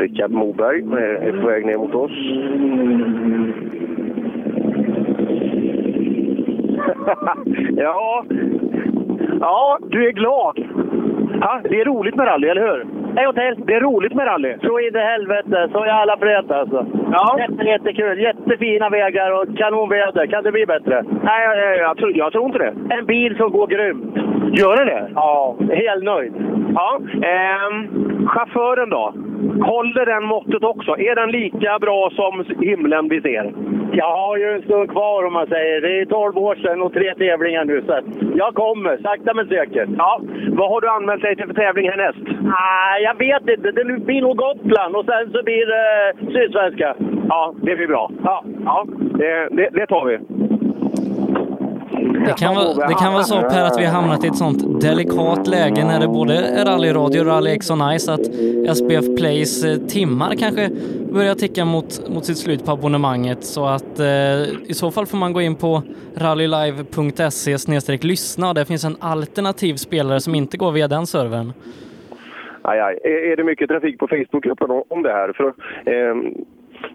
Rickard Moberg är på väg ner mot oss. ja. ja, du är glad. Ja, det är roligt med rally, eller hur? Hej till! Det är roligt med rally. Så in i helvete, så jävla blöt alltså. Ja. Jätte, jättekul, jättefina vägar och kanonväder. Kan det bli bättre? Nej, jag, jag, tror, jag tror inte det. En bil som går grymt. Gör det det? Ja, helt nöjd. Ja. Ehm, chauffören då? Håller den måttet också? Är den lika bra som himlen vi ser? Jag har ju en stund kvar om man säger. Det är 12 år sedan och tre tävlingar nu. Så jag kommer, sakta men säkert. Ja. Vad har du anmält dig till för tävling härnäst? Nej, jag vet inte. Det blir nog Gotland och sen så blir det Sydsvenska. Ja, det blir bra. Ja, ja det, det, det tar vi. Det kan, vara, det kan vara så Per att vi har hamnat i ett sånt delikat läge när det både är rallyradio och Rally X on Ice att SBF Plays eh, timmar kanske börjar ticka mot, mot sitt slut på abonnemanget så att eh, i så fall får man gå in på rallylive.se lyssna och det finns en alternativ spelare som inte går via den servern. Aj, aj. Är, är det mycket trafik på Facebookgruppen om det här? För, eh,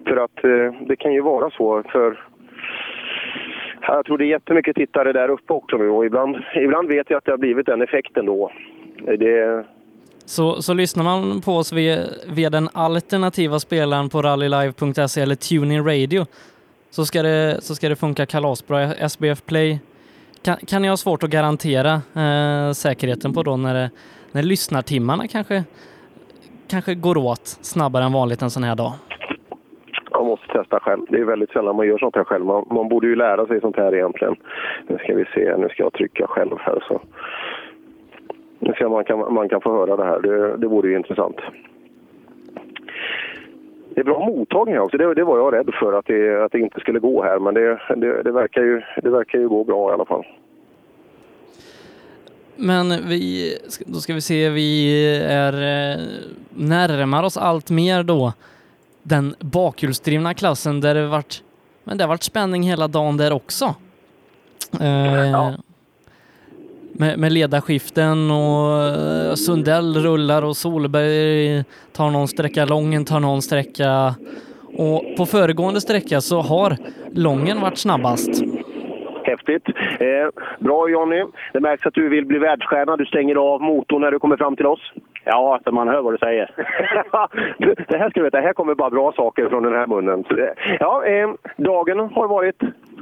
för att eh, det kan ju vara så för jag tror det är jättemycket tittare där uppe också nu och ibland, ibland vet jag att det har blivit den effekten då. Det... Så, så lyssnar man på oss via, via den alternativa spelaren på rallylive.se eller TuneIn Radio så ska det, så ska det funka kalasbra. SBF Play kan, kan jag ha svårt att garantera eh, säkerheten på då när, det, när lyssnartimmarna kanske, kanske går åt snabbare än vanligt en sån här dag. Måste testa själv. Det är väldigt sällan man gör sånt här själv. Man, man borde ju lära sig sånt här egentligen. Nu ska vi se, nu ska jag trycka själv här så. Nu ska man kan, man kan få höra det här. Det, det vore ju intressant. Det är bra mottagning också. Det, det var jag rädd för att det, att det inte skulle gå här. Men det, det, det, verkar ju, det verkar ju gå bra i alla fall. Men vi, då ska vi se, vi är eh, närmar oss allt mer då den bakhjulsdrivna klassen där det varit, men det har varit spänning hela dagen där också. Eh, ja. med, med ledarskiften och eh, Sundell rullar och Solberg tar någon sträcka, Lången tar någon sträcka och på föregående sträcka så har Lången varit snabbast. Häftigt. Eh, bra Jonny. Det märks att du vill bli världsstjärna. Du stänger av motorn när du kommer fram till oss. Ja, alltså man hör vad du säger. det här ska du veta, här kommer bara bra saker från den här munnen. Ja, eh, dagen har varit?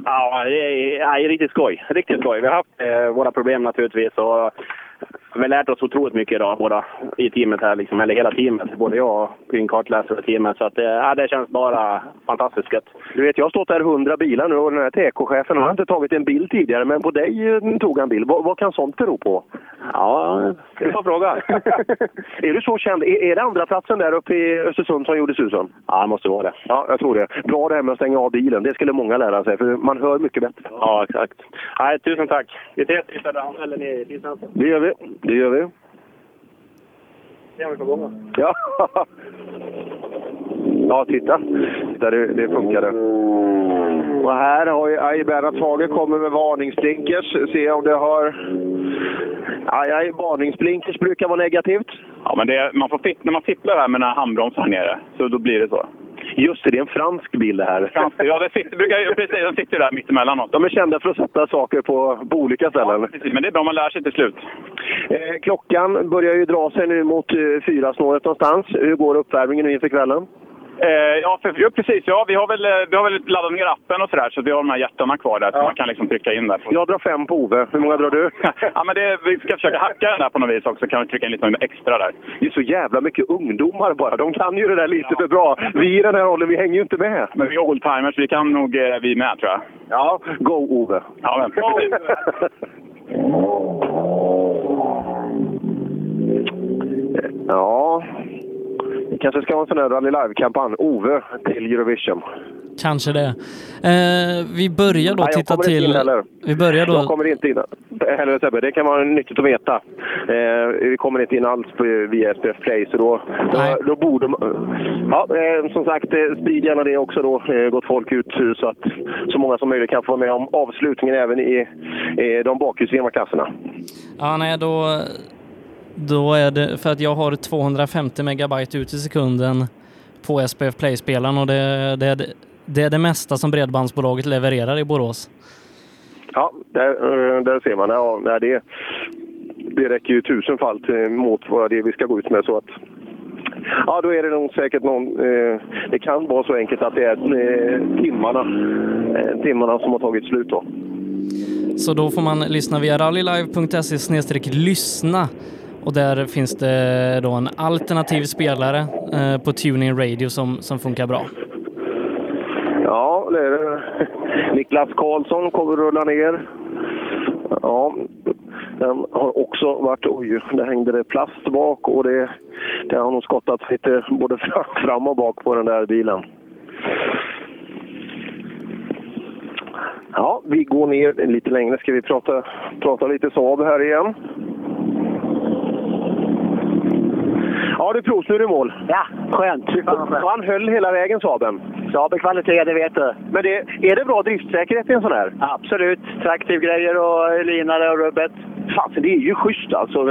Ja, det är, ja, riktigt skoj. Riktigt skoj. Vi har haft eh, våra problem naturligtvis. Och vi har lärt oss otroligt mycket idag, båda i teamet här, liksom, eller hela teamet. Både jag och din kartläsare och teamet. Så att, eh, ja, det känns bara fantastiskt gött. Du vet, jag har stått här hundra bilar nu och den här TK-chefen har inte tagit en bild tidigare, men på dig eh, tog han bild. Vad, vad kan sånt bero på? Ja, det får fråga. är du så känd? Är, är det andra platsen där uppe i Östersund som gjorde susen? Ja, det måste vara det. Ja, jag tror det. Bra det här med att stänga av bilen. Det skulle många lära sig, för man hör mycket bättre. Ja, exakt. Nej, tusen tack. Vi ses i Söderhamn, eller i Lidsnäset. Det gör vi. Det gör vi. Se om vi får gånga. Ja. Ja, titta. titta det, det funkade. Och här har ju Bernhard Fager kommer med varningsblinkers. Se om det har... Aj, aj, varningsblinkers brukar vara negativt. Ja, men det, man får när man fipplar här med den här handbromsen här nere, så då blir det så. Just det, det är en fransk bil det här. Fransk, ja, det sitter, brukar, precis, de sitter där mittemellan oss. De är kända för att sätta saker på, på olika ställen. Ja, precis, men det är bra, man lär sig till slut. Eh, klockan börjar ju dra sig nu mot eh, fyra snåret någonstans. Hur går uppvärmningen nu inför kvällen? Eh, ja, för, ja, precis. Ja, vi, har väl, eh, vi har väl laddat ner appen och sådär, så vi har de här hjärtarna kvar där, ja. så man kan liksom trycka in där. Jag drar fem på Ove. Hur många drar du? ja, men det, vi ska försöka hacka den där på något vis också, kan vi trycka in lite extra där. Det är så jävla mycket ungdomar bara. De kan ju det där lite ja. för bra. Vi i den här åldern, vi hänger ju inte med. Men vi är oldtimers, vi kan nog eh, vi med tror jag. Ja, go Ove! Ja, men. Go, ja, kanske ska ha en sån här Rally Live-kampanj. Ove till Eurovision. Kanske det. Eh, vi börjar då Nej, titta till... Vi börjar då... Jag kommer inte in heller Sebbe. Det kan vara nyttigt att veta. Eh, vi kommer inte in alls på, via SPF Play, så då, då, då, borde Ja, eh, som sagt, eh, sprid gärna det också då. Eh, gott folk ut så att så många som möjligt kan få med om avslutningen även i, i de bakhjulsdrivna klasserna. Ja, nej, då då är det, för att jag har 250 megabyte ut i sekunden på SPF Play-spelaren och det, det, det är det mesta som Bredbandsbolaget levererar i Borås. Ja, där, eh, där ser man. Ja, det, det räcker ju tusenfalt mot vad det är vi ska gå ut med. Så att, ja, då är det nog säkert någon... Eh, det kan vara så enkelt att det är eh, timmarna, eh, timmarna som har tagit slut. Då. Så då får man lyssna via rallylive.se lyssna och där finns det då en alternativ spelare eh, på Tuning Radio som, som funkar bra. Ja, det är det. Niklas Karlsson kommer rulla ner. Ja, den har också varit... Oj, där hängde det plast bak och det, det har nog skottat lite både fram och bak på den där bilen. Ja, vi går ner lite längre. Ska vi prata, prata lite Saab här igen? Ja du, provsnurr i mål. Ja, skönt. Och han höll hela vägen Saaben. Saab är kvalitet, det vet du. Men det, är det bra driftsäkerhet i en sån här? Absolut. Traktivgrejer och linare och rubbet. Fasen, det är ju schysst alltså.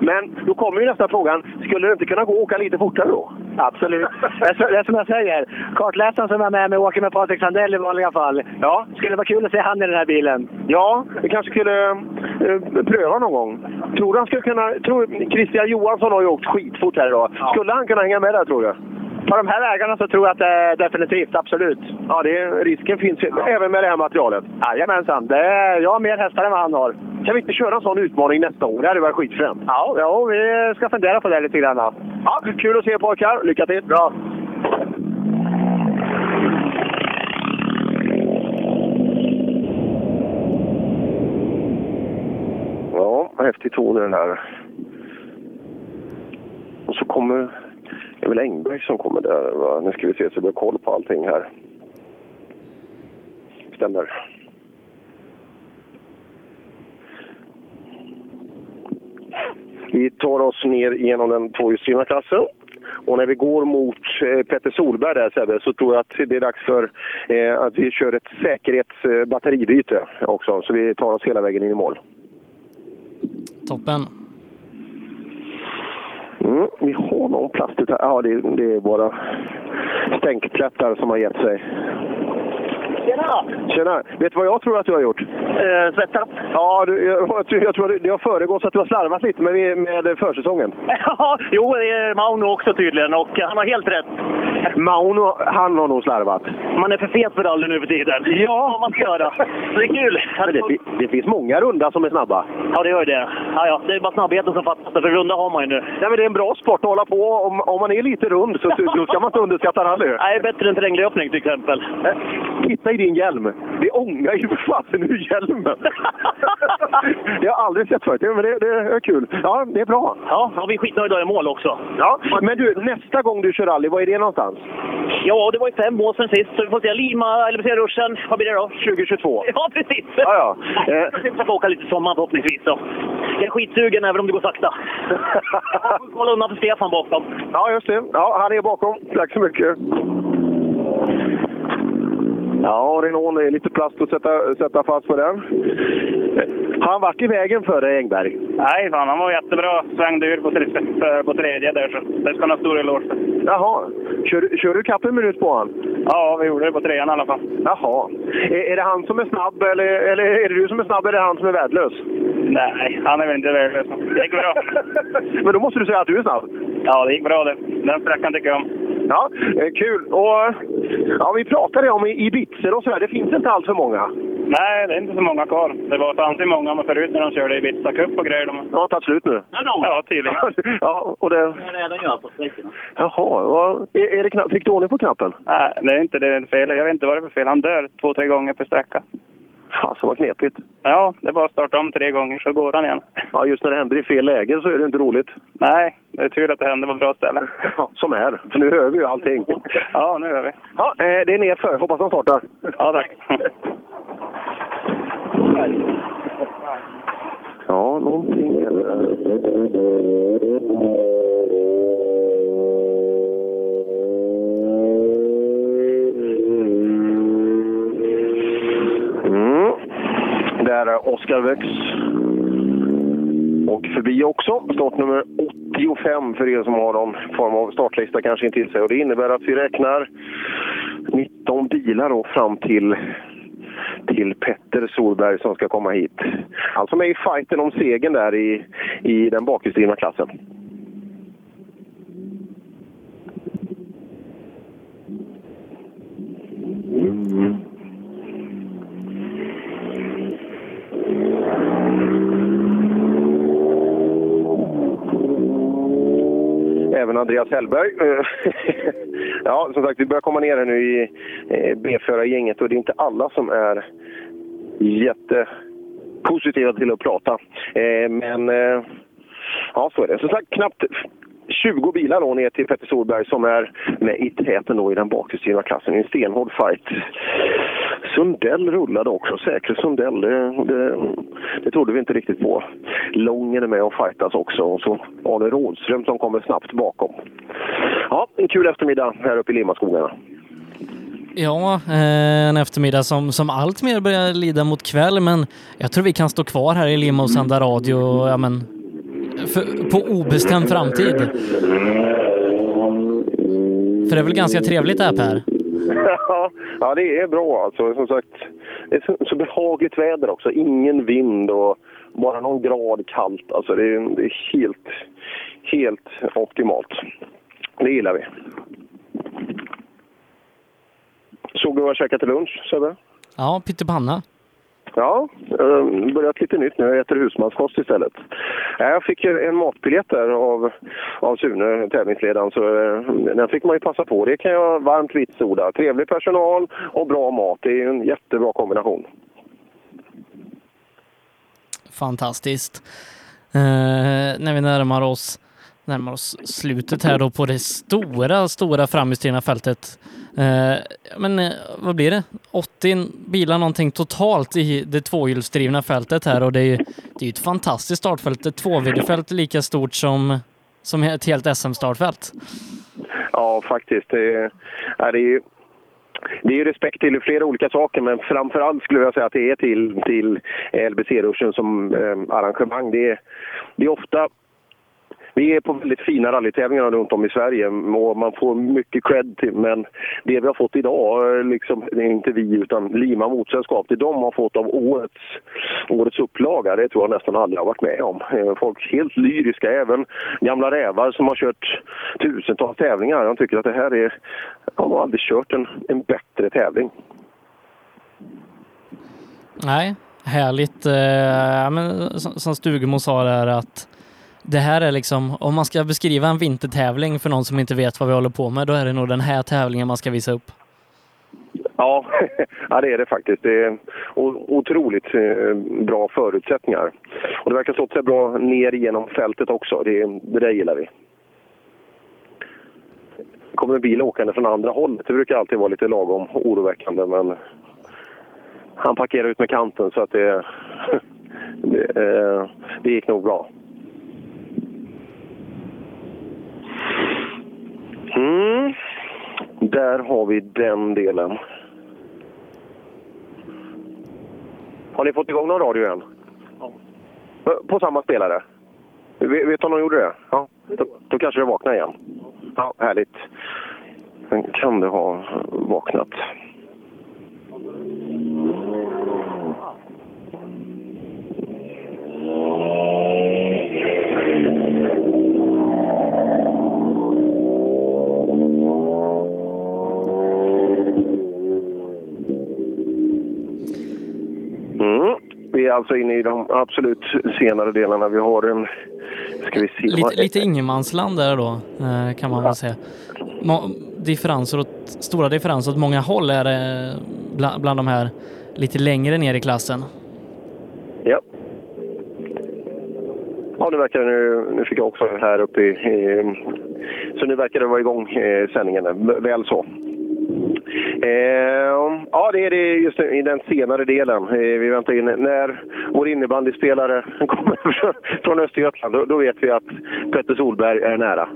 Men då kommer ju nästa frågan. Skulle det inte kunna gå att åka lite fortare då? Absolut. det är som jag säger. Kartläsaren som är med mig åker med Patrik Sandell i vanliga fall. Ja. Skulle vara kul att se han i den här bilen. Ja, vi kanske skulle uh, pröva någon gång. Tror du han skulle kunna... Tror, Christian Johansson har ju åkt skitfort här idag. Ja. Skulle han kunna hänga med där tror du? På de här vägarna så tror jag att det är definitivt, absolut. Ja, det, risken finns ja. även med det här materialet? Jajamensan. Det är, jag har mer hästar än vad han har. Kan vi inte köra en sån utmaning nästa år? Det hade varit skitfränt. Ja, ja, vi ska fundera på det lite grann. Ja, kul att se pojkar. Lycka till! Bra! Ja, häftig ton i den här. Och så kommer det är väl Engberg som kommer där. Va? Nu ska vi se så vi har koll på allting här. Stämmer. Vi tar oss ner genom den tvåhjulsdrivna klassen. Och när vi går mot eh, Petter Solberg där Sebbe, så tror jag att det är dags för eh, att vi kör ett säkerhetsbatteribyte eh, också. Så vi tar oss hela vägen in i mål. Toppen. Mm, vi har någon plast här. Ja, det, det är våra stänkplättar som har gett sig. Tjena! Tjena! Vet du vad jag tror att du har gjort? Eh, svettat. Ja, du, jag, jag, tror att det har föregått att du har slarvat lite med, med försäsongen. Ja, jo, det är Mauno också tydligen och han har helt rätt. Mauno, han har nog slarvat. Man är för fet för rally nu för tiden. Ja, vad man ska göra. Det är kul. Det, det, finns många runda som är snabba. Ja, det gör det. Ja, ja, det är bara snabbheten som fattas, för runda har man ju nu. Nej, men det är en bra sport att hålla på. Om, om man är lite rund så då ska man inte underskatta rally. Nej, bättre än terränglöpning till exempel. Titta i din hjälm. Det ångar ju för fasen ur hjälmen. det har jag aldrig sett förut, men det, det, är kul. Ja, det är bra. Ja, och vi är skitnöjda i mål också. Ja, men du, nästa gång du kör rally, var är det någonstans? Ja, det var ju fem år sedan sist, så vi får se. Lima, LBC-ruschen. Vad blir det då? 2022. Ja, precis! Ja, ja. Eh. Jag ska åka lite sommar förhoppningsvis. Då. Jag är skitsugen även om det går sakta. Håll undan för Stefan bakom. Ja, just det. Ja, han är bakom. Tack så mycket. Ja, Renault, det är lite plast att sätta, sätta fast på den. Han varit i vägen för dig, Engberg? Nej, fan, han var jättebra. Svängde ur på, på tredje där, så det ska han ha stor eloge för. Jaha. Kör, kör du kapp en minut på han? Ja, vi gjorde det på trean i alla fall. Jaha. Är, är det han som är snabb, eller, eller är det du som är snabb, eller är det han som är värdelös? Nej, han är väl inte värdelös. Det gick bra. Men då måste du säga att du är snabb? Ja, det gick bra det. Den sträckan tycker jag om. Ja, eh, kul. Och, ja, vi pratade om Ibiza och sådär. Det finns inte allt för många. Nej, det är inte så många kvar. Det var fanns många men förut när de körde Ibiza Cup och grejer. De... Har tagit slut nu? Ja, tydligen. ja, och det... Det är det de gör på sträckorna. Jaha, vad... är, är det knapp... fick du ordning på knappen? Nej, det är inte det fel. Jag vet inte vad det är för fel. Han dör två, tre gånger per sträcka. Fasen vad knepigt. Ja, det är bara att starta om tre gånger så går han igen. Ja, just när det händer i fel läge så är det inte roligt. Nej, det är tur att det händer på bra ställen. Ja, som är. För nu hör vi ju allting. Ja, nu hör vi. Ja, det är nerför. Hoppas han startar. Ja, tack. Ja, någonting... Mm. Där är Oskar Väx. Och förbi också. Startnummer 85 för er som har någon form av startlista kanske intill sig. Och det innebär att vi räknar 19 bilar då fram till till Petter Solberg som ska komma hit. Han som är i fighten om segern där i, i den bakhjulsdrivna klassen. Mm. Även Andreas Hellberg. ja, som sagt, vi börjar komma ner här nu i eh, B-förargänget och det är inte alla som är jättepositiva till att prata. Eh, men eh, ja, så är det. Som sagt, knappt 20 bilar då ner till Petter Solberg som är med i täten då i den bakhjulsdrivna klassen i en stenhård fight. Sundell rullade också, säkre Sundell. Det, det, det trodde vi inte riktigt på. Lången är med och fightas också och så Arne Rådström som kommer snabbt bakom. Ja, en kul eftermiddag här uppe i Limaskogarna. Ja, eh, en eftermiddag som, som allt mer börjar lida mot kväll, men jag tror vi kan stå kvar här i Lima och sända radio ja, men, för, på obestämd framtid. För det är väl ganska trevligt det här Per? Ja, det är bra alltså. Som sagt, det är så, så behagligt väder också. Ingen vind och bara någon grad kallt. Alltså det är, det är helt, helt optimalt. Det gillar vi. Såg du vad jag käkade till lunch, Sebbe? Ja, pyttipanna. Ja, ehm, börjat lite nytt nu. Jag äter husmanskost istället. Äh, jag fick en matbiljett där av, av Sune, tävlingsledaren, så ehm, den fick man ju passa på. Det kan jag varmt vitsorda. Trevlig personal och bra mat. Det är en jättebra kombination. Fantastiskt. Eh, när vi närmar oss närmar oss slutet här då på det stora, stora framhjulsdrivna fältet. Eh, men eh, vad blir det? 80 bilar någonting totalt i det tvåhjulsdrivna fältet här och det är ju det är ett fantastiskt startfält. Ett tvåviddefält lika stort som, som ett helt SM-startfält. Ja, faktiskt. Det är, det är det är respekt till flera olika saker, men framförallt skulle jag säga att det är till, till LBC-ruschen som eh, arrangemang. Det är, det är ofta vi är på väldigt fina rallytävlingar runt om i Sverige och man får mycket cred till, men det vi har fått idag, liksom, det är inte vi utan Lima Motorsällskap, det de har fått av årets, årets upplaga, det tror jag nästan aldrig har varit med om. Folk folk helt lyriska, även gamla rävar som har kört tusentals tävlingar. De tycker att det här är, de har aldrig kört en, en bättre tävling. Nej, härligt. Eh, men, som Stugemo sa där att det här är liksom, om man ska beskriva en vintertävling för någon som inte vet vad vi håller på med, då är det nog den här tävlingen man ska visa upp. Ja, ja det är det faktiskt. Det är otroligt eh, bra förutsättningar. Och det verkar stått sig bra ner genom fältet också. Det, det där gillar vi. Det kommer en bil åkande från andra hållet. Det brukar alltid vara lite lagom oroväckande, men han parkerar ut med kanten så att det, det, eh, det gick nog bra. Mm. Där har vi den delen. Har ni fått igång någon radio än? Ja. På samma spelare? Vet du om de gjorde det? Ja. Då, då kanske det vaknar igen. Ja, härligt. Sen kan det ha vaknat. Vi är alltså inne i de absolut senare delarna. Vi har en... Ska vi se, lite, lite ingenmansland där då, eh, kan man väl säga. Differenser åt, stora differenser åt många håll är det bland, bland de här lite längre ner i klassen. Ja. Ja, nu verkar nu, nu fick jag också här uppe i, i så nu verkar det vara igång eh, sändningen. Väl så. Eh, ja, det är det just i den senare delen. Eh, vi väntar in när vår innebandyspelare kommer från Östergötland. Då, då vet vi att Petter Solberg är nära.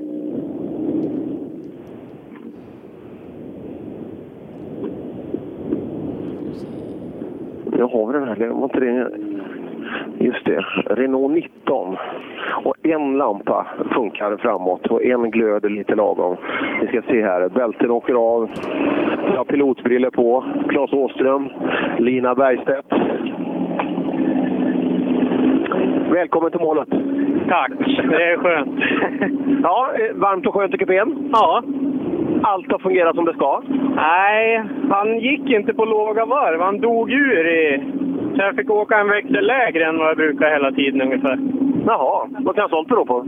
Nu har vi den här. Var inte det Just det, Renault 19. Och en lampa funkar framåt och en glöder lite lagom. Vi ska se här, bälten åker av. Jag har pilotbriller på. Claes Åström, Lina Bergstedt. Välkommen till målet. Tack, det är skönt. ja, varmt och skönt i kupén? Ja. Allt har fungerat som det ska? Nej, han gick inte på låga varv. Han dog ur i... Så jag fick åka en växel lägre än vad jag brukar hela tiden ungefär. Jaha, vad kan sånt bero på?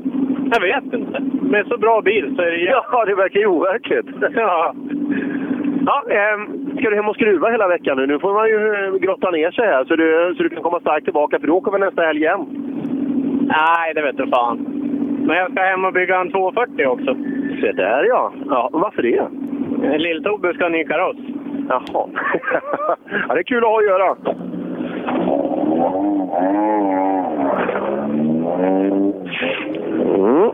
Jag vet inte. Med så bra bil så är det... Ja, det verkar ju overkligt. ja. Ja, eh, ska du hem och skruva hela veckan nu? Nu får man ju eh, grotta ner sig här så du, så du kan komma starkt tillbaka, för du åker väl nästa helg igen? Nej, det vet du fan. Men jag ska hem och bygga en 240 också. Se där ja. ja varför det? Lill-Tobbe ska ha ny kaross. Jaha. ja, det är kul att ha att göra. Mm.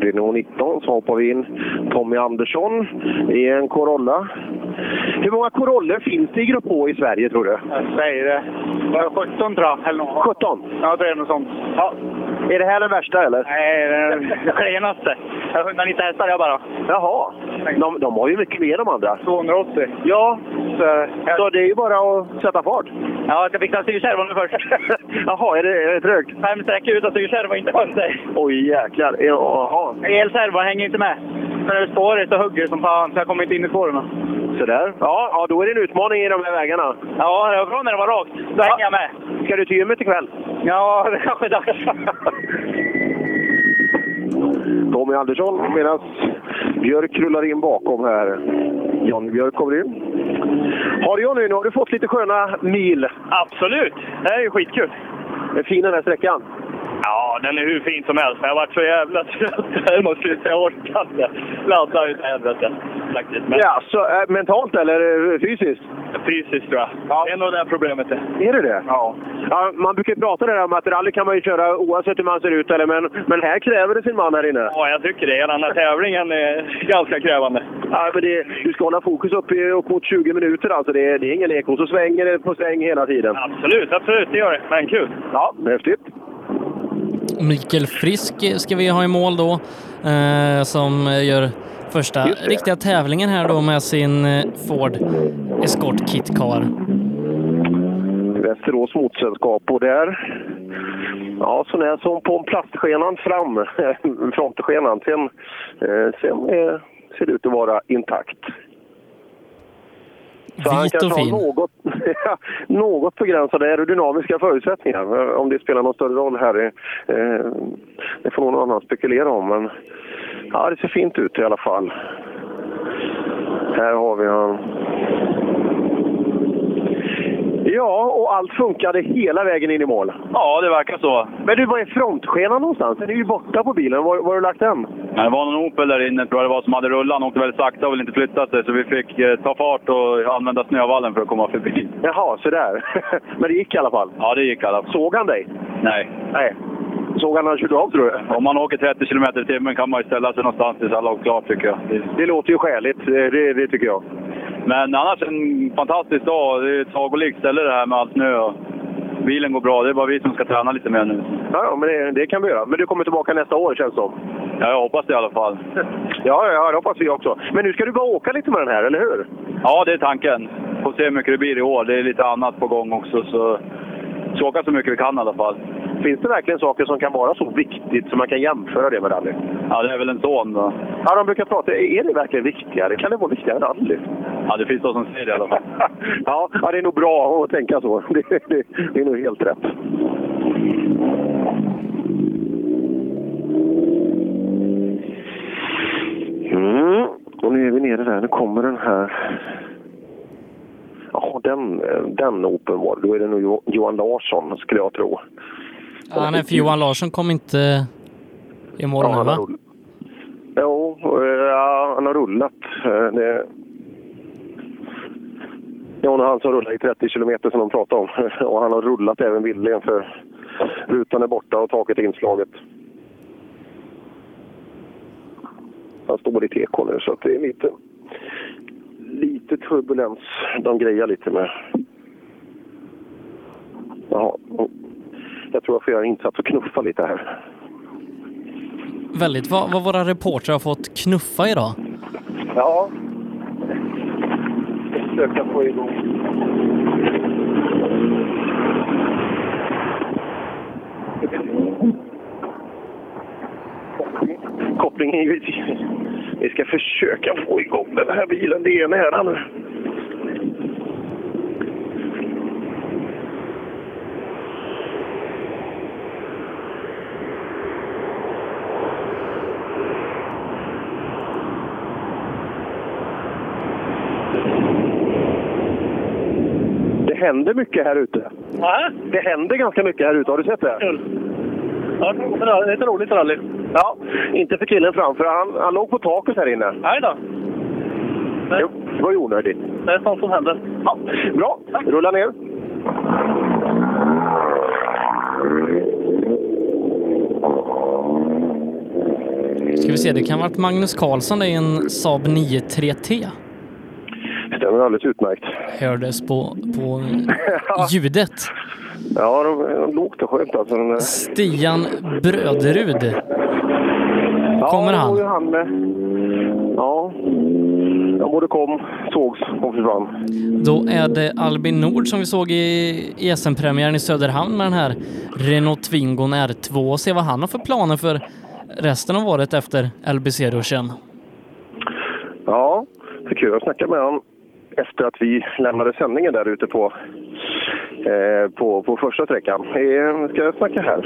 Renault 19 så hoppar vi in Tommy Andersson i en Corolla. Hur många Corollor finns det i Grupp H i Sverige tror du? Jag säger det. Bara 17 tror jag. Eller något. 17? Ja, det är något sånt. Ja. Är det här den värsta eller? Nej, det är det klenaste. Jag har 190 hästar jag bara. Jaha. De, de har ju mycket mer de andra. 280. Ja, så, så det är ju bara att sätta fart. Ja, jag ska fixa styrkärvan först. Jaha, är det, är det trögt? Fem sträckor utan styrkärva inte sig. Oj, jäklar. Jaha. Elservo hänger inte med. När det är spårigt och hugger som fan, så jag kommer inte in i spåren. Sådär. Ja, ja, då är det en utmaning i de här vägarna. Ja, det var bra när det var rakt. Då hänger jag med. Ska du till gymmet ikväll? Ja, det kanske är dags. Tommy Andersson medan Björk rullar in bakom här. Jan Björk kommer in. Har du Johnny, nu har du fått lite sköna mil. Absolut! Det här är ju skitkul. Är fin den här sträckan? Ja, den är hur fin som helst. Jag har varit så jävla trött mot slutet. Jag orkar inte ladda ut helvete. Faktiskt. Men Ja, så, äh, mentalt eller fysiskt? fysiskt tror jag. Det är nog det problemet är. Är det det? Ja. ja man brukar prata där om att rally kan man ju köra oavsett hur man ser ut, eller, men, men här kräver det sin man här inne. Ja, jag tycker det. Den här tävlingen är ganska krävande. Ja, men det, du ska hålla fokus upp i upp mot 20 minuter alltså. Det, det är ingen lek. Och så svänger det på sväng hela tiden. Absolut, absolut. Det gör det. Men kul. Ja, häftigt. Mikael Frisk ska vi ha i mål då, eh, som gör första riktiga tävlingen här då med sin eh, Ford Escort Kit Car. Västerås Motorsällskap och där... Ja, så när som på en plastskenan fram, frontskenan. Sen, eh, sen eh, ser det ut att vara intakt. Så han Vit kanske och fin. har något, något begränsade aerodynamiska förutsättningar. Eh, Om det spelar någon större roll här, eh, det får någon annan spekulera om. Men ja, det ser fint ut i alla fall. Här har vi han. Ja, och allt funkade hela vägen in i mål. Ja, det verkar så. Men du, var är frontskenan någonstans? Den är ju borta på bilen. Var, var har du lagt den? Det var någon Opel där inne tror jag det var som hade rullat. Han åkte väldigt sakta och ville inte flytta sig så vi fick eh, ta fart och använda snövallen för att komma förbi. Jaha, så där. Men det gick i alla fall. Ja, det gick i alla fall. Såg han dig? Nej. Nej. Såg han när han körde av, tror du? Om man åker 30 km i timmen kan man ju ställa sig någonstans tills alla har klart tycker jag. Det- låter ju skäligt. Det, det, det tycker jag. Men annars en fantastisk dag. Det är ett sagolikt ställe det här med all snö. Bilen går bra. Det är bara vi som ska träna lite mer nu. Ja, ja men det, det kan vi göra. Men du kommer tillbaka nästa år, känns det som. Ja, jag hoppas det i alla fall. Ja, ja, det hoppas vi också. Men nu ska du bara åka lite med den här, eller hur? Ja, det är tanken. Får se hur mycket det blir i år. Det är lite annat på gång också. Så, så åka så mycket vi kan i alla fall. Finns det verkligen saker som kan vara så viktigt som man kan jämföra det med rally? Ja, det är väl en son då. Ja, de brukar prata. Är det verkligen viktigare? Kan det vara viktigare än rally? Ja, det finns de som säger det i alla fall. ja, det är nog bra att tänka så. Det, det, det är nog helt rätt. Mm. Och nu är vi nere där. Nu kommer den här. Ja, den, den Open var. Då är det nog Jo- Johan Larsson, skulle jag tro. Ja, nej, för Johan Larsson kom inte i mål Ja, nu va? Jo, eh, ja, han har rullat. Eh, Det... Det är han som rullar i 30 kilometer som de pratade om. Och han har rullat även bildligen för rutan är borta och taket är inslaget. Han står i TK nu så det är lite, lite turbulens de grejar lite med. Jaha. tror jag får göra en insats och knuffa lite här. Väldigt vad, vad våra reportrar har fått knuffa idag. Ja. Försöka få igång. Kopplingen givetvis. Vi ska försöka få igång den här bilen. Det är nära nu. Det händer mycket här ute. Ja, Det händer ganska mycket här ute. Har du sett det? kul. Ja, det är ett roligt rally. Ja, inte för killen framför. Han, han låg på taket här inne. Nej då. Nej. Jo, det var ju onödigt. Det är sånt som händer. Ja, bra, rulla ner. Ska vi se, det kan ha varit Magnus Karlsson det är en Saab 9-3T. Stämmer alldeles utmärkt. Hördes på, på ljudet. Ja, de, de låter skönt alltså. Den där- Stian Bröderud. Kommer ja, han? ju han med. Ja, de både kom, sågs och försvann. Då är det Albin Nord som vi såg i ESM-premiären i Söderhamn med den här Renault Twingon R2 och se vad han har för planer för resten av året efter LBC-ruschen. Ja, det är kul att snacka med honom efter att vi lämnade sändningen där ute på, eh, på, på första sträckan. Eh, ska jag snacka här?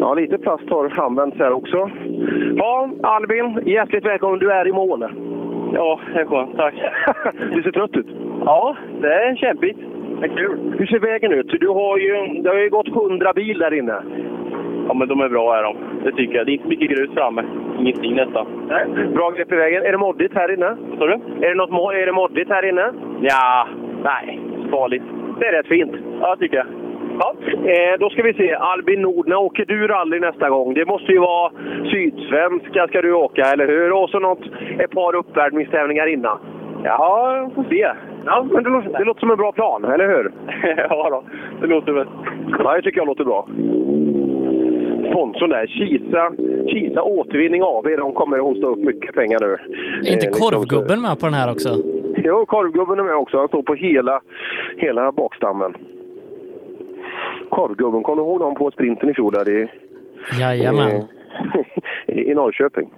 Ja, lite plast har använts här också. Ja, Albin, hjärtligt välkommen. Du är i mål. Ja, det är skönt. Tack. du ser trött ut. Ja, det är kämpigt. Det är kul. Hur ser vägen ut? Du har ju, det har ju gått 100 bil där inne. Ja, men de är bra är de. Det tycker jag. Det är inte mycket grus framme. Ingenting nästan. Nej. Bra grepp i vägen. Är det moddigt här inne? Vad sa du? Är det, något, är det moddigt här inne? Ja, nej. Farligt. Det är rätt fint. Ja, tycker jag. Ja, eh, då ska vi se. Albin Nord, när åker du rally nästa gång? Det måste ju vara Sydsvenska ska du åka, eller hur? Och så något, ett par uppvärmningstävlingar innan. Ja, får se. Ja, men det, låter- det låter som en bra plan, eller hur? ja, då. det låter väl. Ja, det tycker jag låter bra. Sponsorn där, Kisa, Kisa Återvinning AB, de kommer att hosta upp mycket pengar nu. Är inte Eh, liksom korvgubben med på den här också? Jo, korvgubben är med också. Han står på hela, hela bakstammen. Korvgubben, kommer du ihåg dem på sprinten i fjol där i, Jajamän. i, i Norrköping?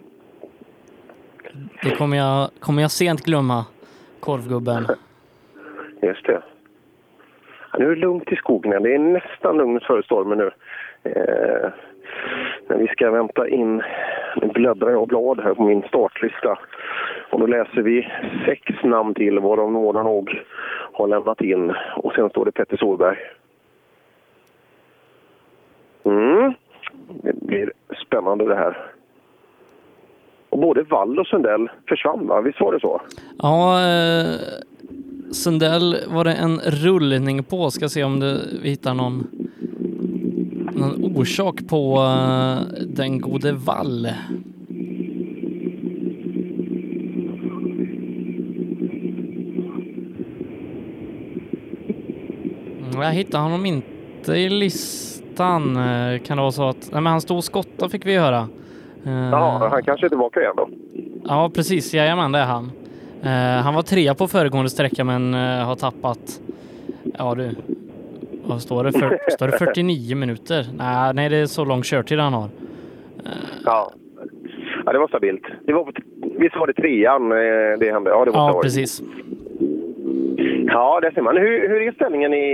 Det kommer jag, kommer jag sent glömma. Korvgubben. Just det. Ja, nu är det lugnt i skogen. Det är nästan lugnet före stormen nu. Eh, men vi ska vänta in... Nu bläddrar jag blad här på min startlista. Och då läser vi sex namn till varav några nog har lämnat in. Och sen står det Petter Solberg. Mm. Det blir spännande det här. Och både Wall och Sundell försvann, va? Visst var det så? Ja, eh, Sundell var det en rullning på. Ska se om det, vi hittar någon, någon orsak på eh, den gode Wall. Mm, Jag hittar honom inte i listan. Eh, Kan det vara så att... Nej, men han stod och skottade fick vi höra. Eh, Ja, han kanske är tillbaka igen då. Ja, precis. Jajamän, det är han. Han var trea på föregående sträcka men har tappat... Ja du. Vad står det? För, står det 49 minuter? Nej, nej, det är så lång körtid han har. Ja. ja, det var stabilt. Det var, visst var det trean eh, det hände? Ja, det ha Ja, precis. Ja, det ser man. Hur, hur är ställningen i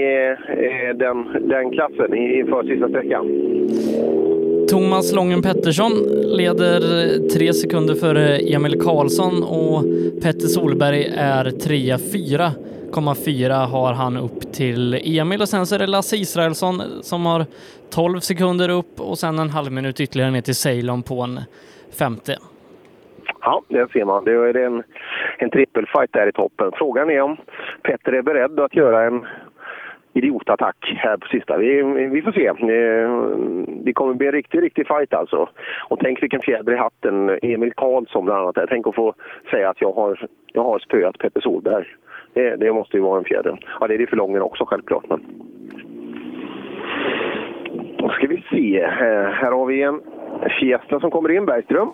eh, den, den klassen inför sista sträckan? Thomas Lången Pettersson leder tre sekunder före Emil Karlsson och Petter Solberg är trea, 4,4 har han upp till Emil och sen så är det Lasse Israelsson som har 12 sekunder upp och sen en halv minut ytterligare ner till Ceylon på en femte. Ja, det ser man. Det är en, en trippelfight där i toppen. Frågan är om Petter är beredd att göra en idiotattack här på sista. Vi, vi får se. Eh, Det kommer bli en riktig, riktig fight alltså. Och tänk vilken fjäder i hatten. Emil Karlsson bland annat. där. Tänk att få säga att jag har, jag har spöat Petter Solberg. Det, det måste ju vara en fjäder. Ja, det är det för Lången också självklart. Men... ska vi se. Eh, här har vi en Fiesta som kommer in, Bergström.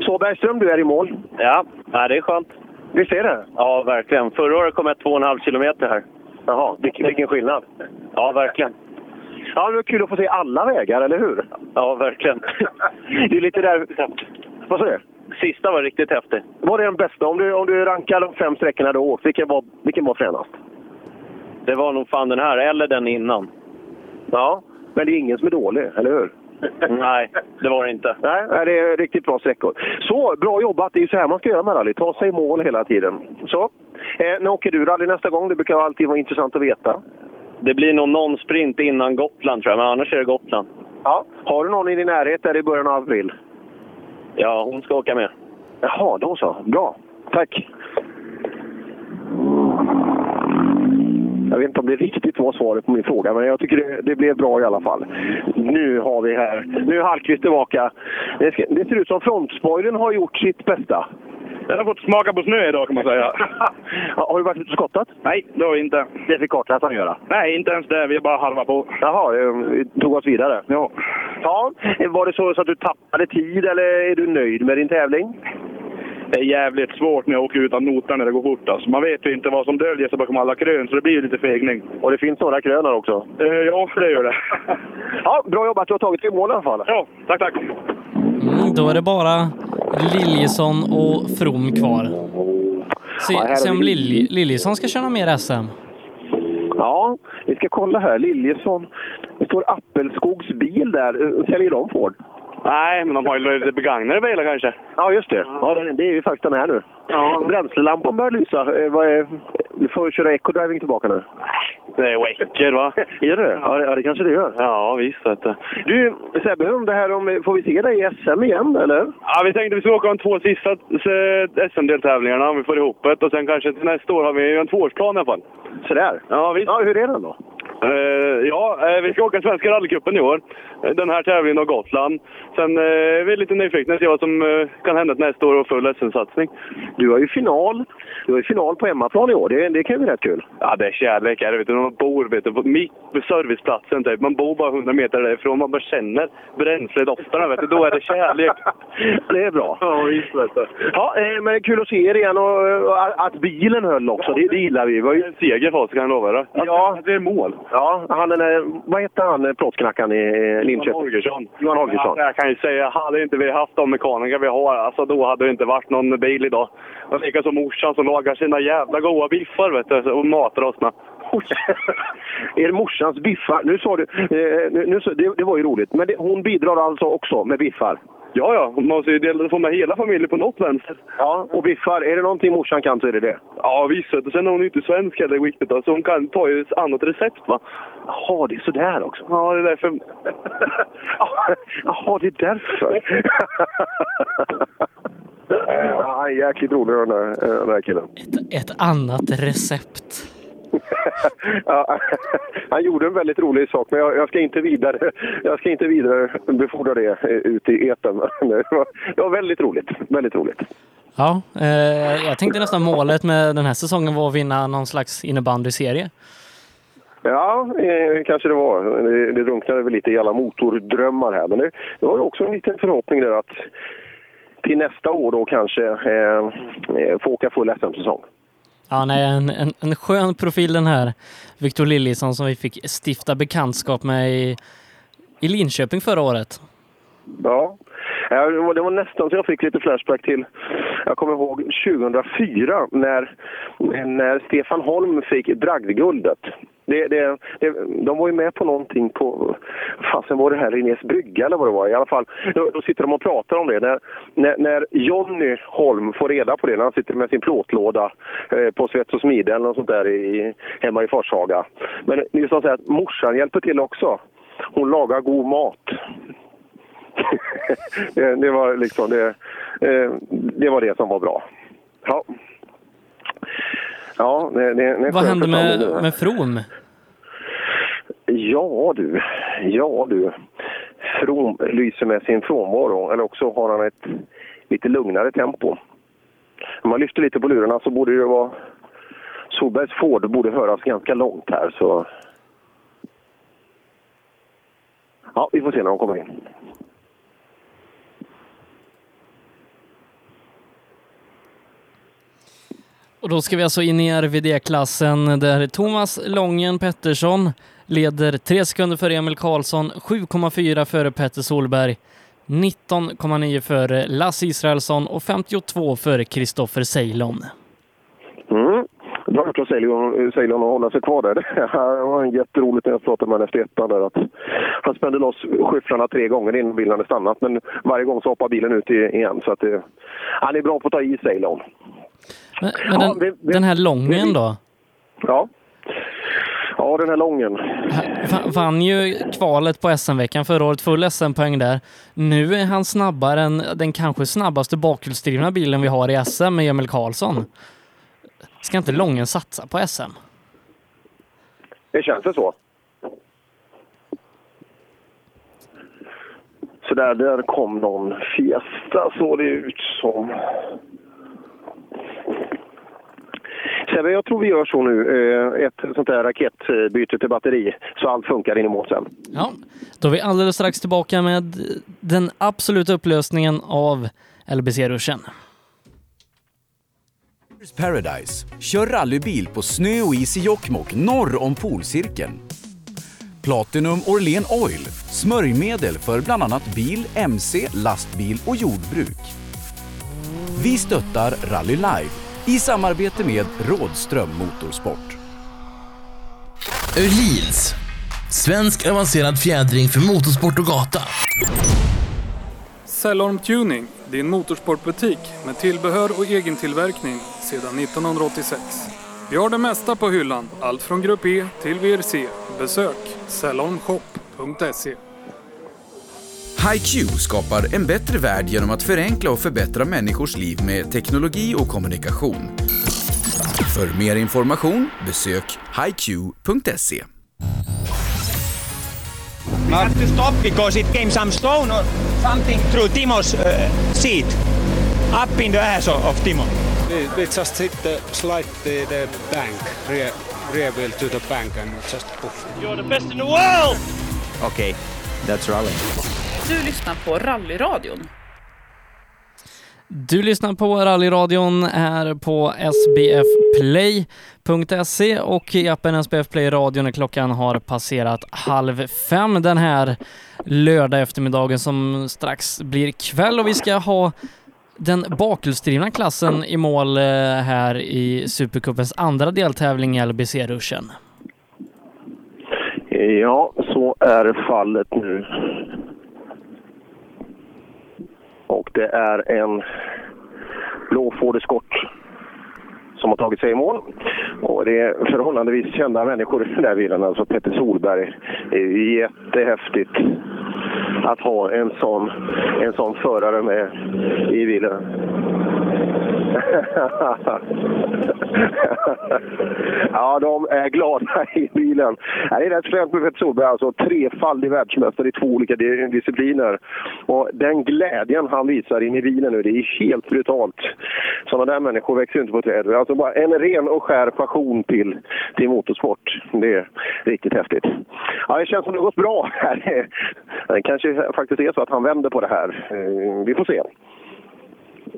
Så Bergström, du är i mål. Ja, ja det är skönt. Visst är det? Ja, verkligen. Förra året kom jag två och en halv kilometer här. Jaha, vilken, vilken skillnad. Ja, verkligen. Ja, det var kul att få se alla vägar, eller hur? Ja, verkligen. det är lite där... Vad sa du? Sista var riktigt häftig. Var det den bästa? Om du, om du rankar de fem sträckorna du åkt, vilken var, vilken var fränast? Det var nog fan den här, eller den innan. Ja, men det är ingen som är dålig, eller hur? Nej, det var det inte. Nej, det är riktigt bra sträckor. Så, bra jobbat! Det är ju så här man ska göra med rally. Ta sig i mål hela tiden. Så, eh, när åker du rally nästa gång? Det brukar alltid vara intressant att veta. Det blir nog någon sprint innan Gotland tror jag, men annars är det Gotland. Ja. Har du någon i din närhet där i början av april? Ja, hon ska åka med. Jaha, då så. Bra. Tack. Jag vet inte om det riktigt var svaret på min fråga, men jag tycker det, det blev bra i alla fall. Nu har vi här, nu är Hallqvist tillbaka. Det, ska, det ser ut som frontspoilern har gjort sitt bästa. Den har fått smaka på snö idag kan man säga. har du varit ute och skottat? Nej, det har vi inte. Det fick kartläsaren göra? Nej, inte ens det. Vi är bara halva på. Jaha, vi tog oss vidare? Ja. Ja, var det så, så att du tappade tid eller är du nöjd med din tävling? Det är jävligt svårt när jag åker utan noter när det går fort. Alltså. Man vet ju inte vad som döljer sig bakom alla krön, så det blir ju lite fegning. Och det finns några krön här också? Eh, ja, det gör det. ja, bra jobbat. Du har tagit i mål i alla fall. Ja, tack, tack. Mm, då är det bara Liljesson och From kvar. Se, Ja, se om Lilj, Liljesson ska köra mer SM. Ja, vi ska kolla här. Liljesson. Det står Appelskogs bil där. Säljer de Ford? Nej, men de har ju begagnade bilar kanske. Ja, just det. Ja, det- är ju faktiskt den här nu. Ja. Bränslelampan börjar lysa. Eh, du får köra eco-driving tillbaka nu. Det är wacker va? Är det ja, det? Ja, det kanske det gör. Ja, visst vet du. Du, Sebbe, om det här om, får vi se dig i SM igen, eller? Ja, vi tänkte vi ska åka de två sista eh, SM-deltävlingarna om vi får ihop det. Och sen kanske till nästa år har vi en tvåårsplan i alla fall. Sådär. Ja, visst. Ja, hur är den då? Eh, ja, eh, vi ska åka Svenska rallycupen i år. Eh, Den här tävlingen och Gotland. Sen är vi lite nyfikna att se vad som kan hända nästa år och full SM-satsning. Du har ju final. Du har ju final på hemmaplan i år. Det, det kan ju bli rätt kul. Ja, det är kärlek här. Vet du. Man bor vet du, på, serviceplatsen. Typ. Man bor bara 100 meter därifrån. Man bara känner bränsledofterna. Vet du. Då är det kärlek. Det är bra. Ja, visst vet du. Ja, men kul att se er igen och, och att bilen höll också. Det, det gillar vi. Det var ju... En seger för oss kan jag lova dig. Ja. Det är mål. Ja, han där, vad hette han, plåtknackaren i Linköping? Holgersson. Johan Holgersson. Alltså, jag kan ju säga, hade inte vi haft de mekaniker vi har, alltså, då hade det inte varit någon bil idag. Och likaså morsan som lagar sina jävla goda biffar vet du, och matar oss med. är det morsans biffar? Nu sa du, eh, nu, nu, det, det var ju roligt, men det, hon bidrar alltså också med biffar? Ja, ja. Man måste ju dela, få med hela familjen på något vänster. Ja, och biffar, är det någonting morsan kan så är det det. Ja, visst. du. Sen är hon ju inte svensk heller riktigt, så hon kan ta ju ett annat recept. va? Jaha, det är sådär också? Ja, det är därför. Jaha, det är därför. ja, han är jäkligt rolig den där, den där killen. Ett, ett annat recept. Ja, han gjorde en väldigt rolig sak, men jag, jag, ska inte vidare, jag ska inte vidare befordra det eh, ut i etern. Det var, det var väldigt roligt. Väldigt roligt. Ja, eh, jag tänkte nästan målet med den här säsongen var att vinna någon slags innebandyserie. Ja, eh, kanske det var. Det, det drunknade väl lite i alla motordrömmar här. Men det, det var också en liten förhoppning där att till nästa år då kanske eh, eh, få åka full SM-säsong. Ja, nej, en, en, en skön profil den här Victor Liljesson som vi fick stifta bekantskap med i, i Linköping förra året. Ja. Ja, det var- nästan så jag fick lite flashback till, jag kommer ihåg 2004 när, när Stefan Holm fick bragdguldet. Det, det, det, de var ju med på någonting på, fasen var det här Linnés brygga eller vad det var i alla fall. Då, då sitter de och pratar om det. När, när, när Jonny Holm får reda på det, när han sitter med sin plåtlåda eh, på Svets och Smide eller något sånt där i, hemma i Forshaga. Men just att säga säger att morsan hjälper till också. Hon lagar god mat det, det var liksom det, eh, det var det som var bra. Ja. Ja, det, det, Vad hände med, med med From? Ja du, ja du. From lyser med sin frånvaro, eller också har han ett lite lugnare tempo. Om man lyfter lite på lurarna så borde det vara... Solbergs Ford borde höras ganska långt här så... Ja, vi får se när de kommer in. Och då ska vi alltså in i RVD-klassen där Thomas Lången Pettersson leder 3 sekunder före Emil Karlsson, 7,4 före Petter Solberg, 19,9 före Lasse Israelsson och 52 före Kristoffer Ceylon. Mm. Bra gjort av Ceylon eh, att hålla sig kvar där. Det var jätteroligt när jag pratade med honom efter ettan där att han spände loss skyfflarna tre gånger innan bilen hade stannat. Men varje gång så hoppade bilen ut igen. Så att det, han är bra på att ta i Ceylon. Men, men den, Ja, vi- vi- den här Lången då? Ja. Ja, den här lången. Va- Vann ju kvalet på SM-veckan förra året, full SM-poäng där. Nu är han snabbare än den kanske snabbaste bakhjulsdrivna bilen vi har i SM med Emil Karlsson. Ska inte Lången satsa på SM? Det känns det så. Så där, där kom någon Fiesta såg det ut som. Sebbe, jag tror vi gör så nu. eh, Ett sånt där raketbyte till batteri så allt funkar in i mål sen. Ja, då är vi alldeles strax tillbaka med den absoluta upplösningen av LBC-ruschen. Paradise. Kör rallybil på snö och is i Jokkmokk norr om polcirkeln. Platinum Orlen Oil. Smörjmedel för bland annat bil, mc, lastbil och jordbruk. Vi stöttar Rally Live i samarbete med Rådström Motorsport. Öhlins. Svensk avancerad fjädring för motorsport och gata. Cellorm Tuning, din motorsportbutik med tillbehör och egen tillverkning sedan 1986. Vi har det mesta på hyllan, allt från Grupp E till VRC. Besök cellormshop.se. HiQ skapar en bättre värld genom att förenkla och förbättra människors liv med teknologi och kommunikation. För mer information besök hiq.se. We have to stop because it came some stone or something through Timo's uh, seat, up in the ass of, of Timo. We, we just hit the slide the, the bank, rear, rear wheel to the bank and just poof. You're the best in the world! Okay, that's rally. Du lyssnar på Rallyradion. Du lyssnar på rallyradion här på sbfplay.se och i appen SBF Play Radio när klockan har passerat halv fem den här lördag eftermiddagen som strax blir kväll och vi ska ha den bakhjulsdrivna klassen i mål eh, här i Supercupens andra deltävling i LBC-ruschen. Ja, så är fallet nu. Och det är en blå Ford Escort som har tagit sig i mål. Och det är förhållandevis kända människor i den här bilen. Alltså Petter Solberg. Det är jättehäftigt att ha en sån, en sån förare med i bilen ja, de är glada i bilen. Det är rätt fränt med Petter Solberg, alltså trefaldig världsmästare i två olika discipliner. Och den glädjen han visar in i bilen nu, det är helt brutalt. Sådana där människor växer ju inte på träd. Alltså bara en ren och skär passion till, till motorsport. Det är riktigt häftigt. Ja, det känns som det har gått bra här. Det kanske faktiskt är så att han vänder på det här. Eh, vi får se.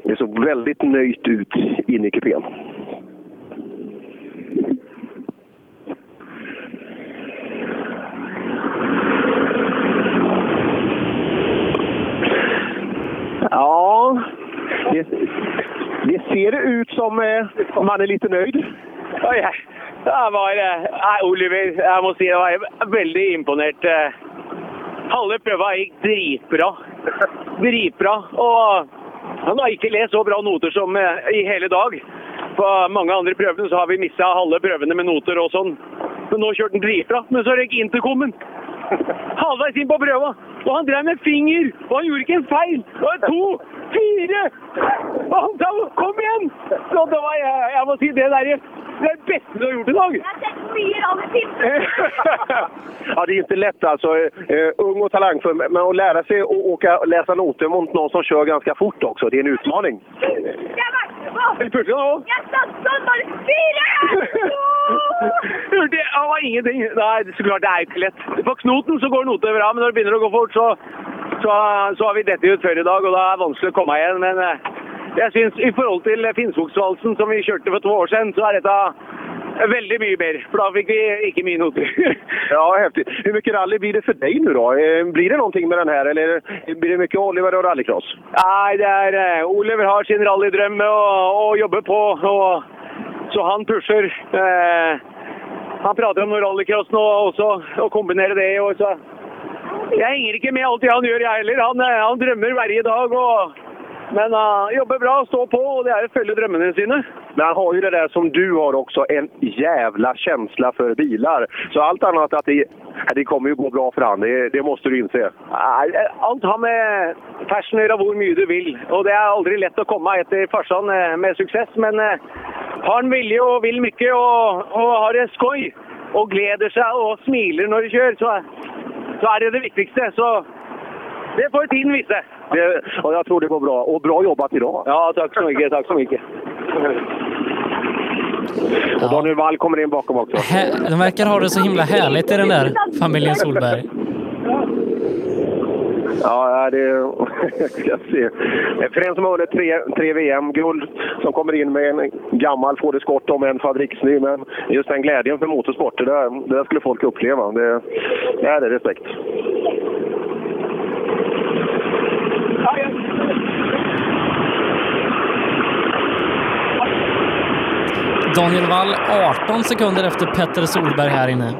Det såg väldigt nöjt ut inne i kupén. Ja, det, det ser ut som eh, man är lite nöjd. Oi, da var det Oliver, jeg må si jeg var veldig imponert. Eh, Halve prøva gikk dritbra. Dritbra. Og han har ikke lest så bra noter som eh, i hele dag. På mange andre prøvene så har vi mista halve prøvene med noter og sånn. Men nå kjørte han dritbra. Men så røyk intercomen. Halvveis inn på prøva. Og han drev med finger! Og han gjorde ikke en feil! Det var to, fire! Og han sa 'kom igjen'! Så det var, jeg, jeg må si det der er det beste du har gjort i dag. Ja, det är inte lätt alltså. Eh, ung och talangfull, men att lära sig att åka, läsa noter mot någon som kör ganska fort också, det är en utmaning. Eller pushar nå? Det var ingenting. Nei, så klart det jo ikke lett. På knoten så går det til bra, men når det å gå fort, så, så, så har vi dette ut før i dag, og da er det vanskelig å komme igjen. Men eh, jeg syns i forhold til Finnskogsvalsen som vi kjørte for to år siden, så er dette väldigt mycket mer, för då fick vi inte min noter. ja, häftigt. Hur mycket rally blir det för dig nu då? Eh, Blir det någonting med den här eller blir det mycket Oliver och rallycross? Nej, det är eh, Oliver har sin rallydröm och, och jobbar på. Och, så han pushar. Eh, han pratar om rallycross nu också och kombinerar det. Och så. Jag hänger inte med allt han gör jag heller. Han, eh, han drömmer varje dag. Och, men han jobbar bra, står på och det är att följa drömmarna sina. Men han har ju det där som du har också, en jävla känsla för bilar. Så allt annat att det, det kommer ju gå bra för han, det, det måste du inse. Eh, allt har med passion att hur mycket du vill. Och det är aldrig lätt att komma efter farsan eh, med success. Men eh, har han vilja och vill mycket och, och har en skoj och gläder sig och smiler när du kör så, så är det det viktigaste. Så det får tiden visa. Det, och jag tror det går bra. Och bra jobbat idag. Ja, tack så mycket. Tack så mycket. Och Daniel Wall kommer in bakom också. Hä- De verkar ha det så himla härligt i den där familjen Solberg. Ja, det ska se. För en som har vunnit tre, tre VM-guld som kommer in med en gammal Ford Escort om en fabriksny. Men just den glädjen för motorsport, det där, det där skulle folk uppleva. Det, det är det respekt. Daniel Wall 18 sekunder efter Petter Solberg här inne.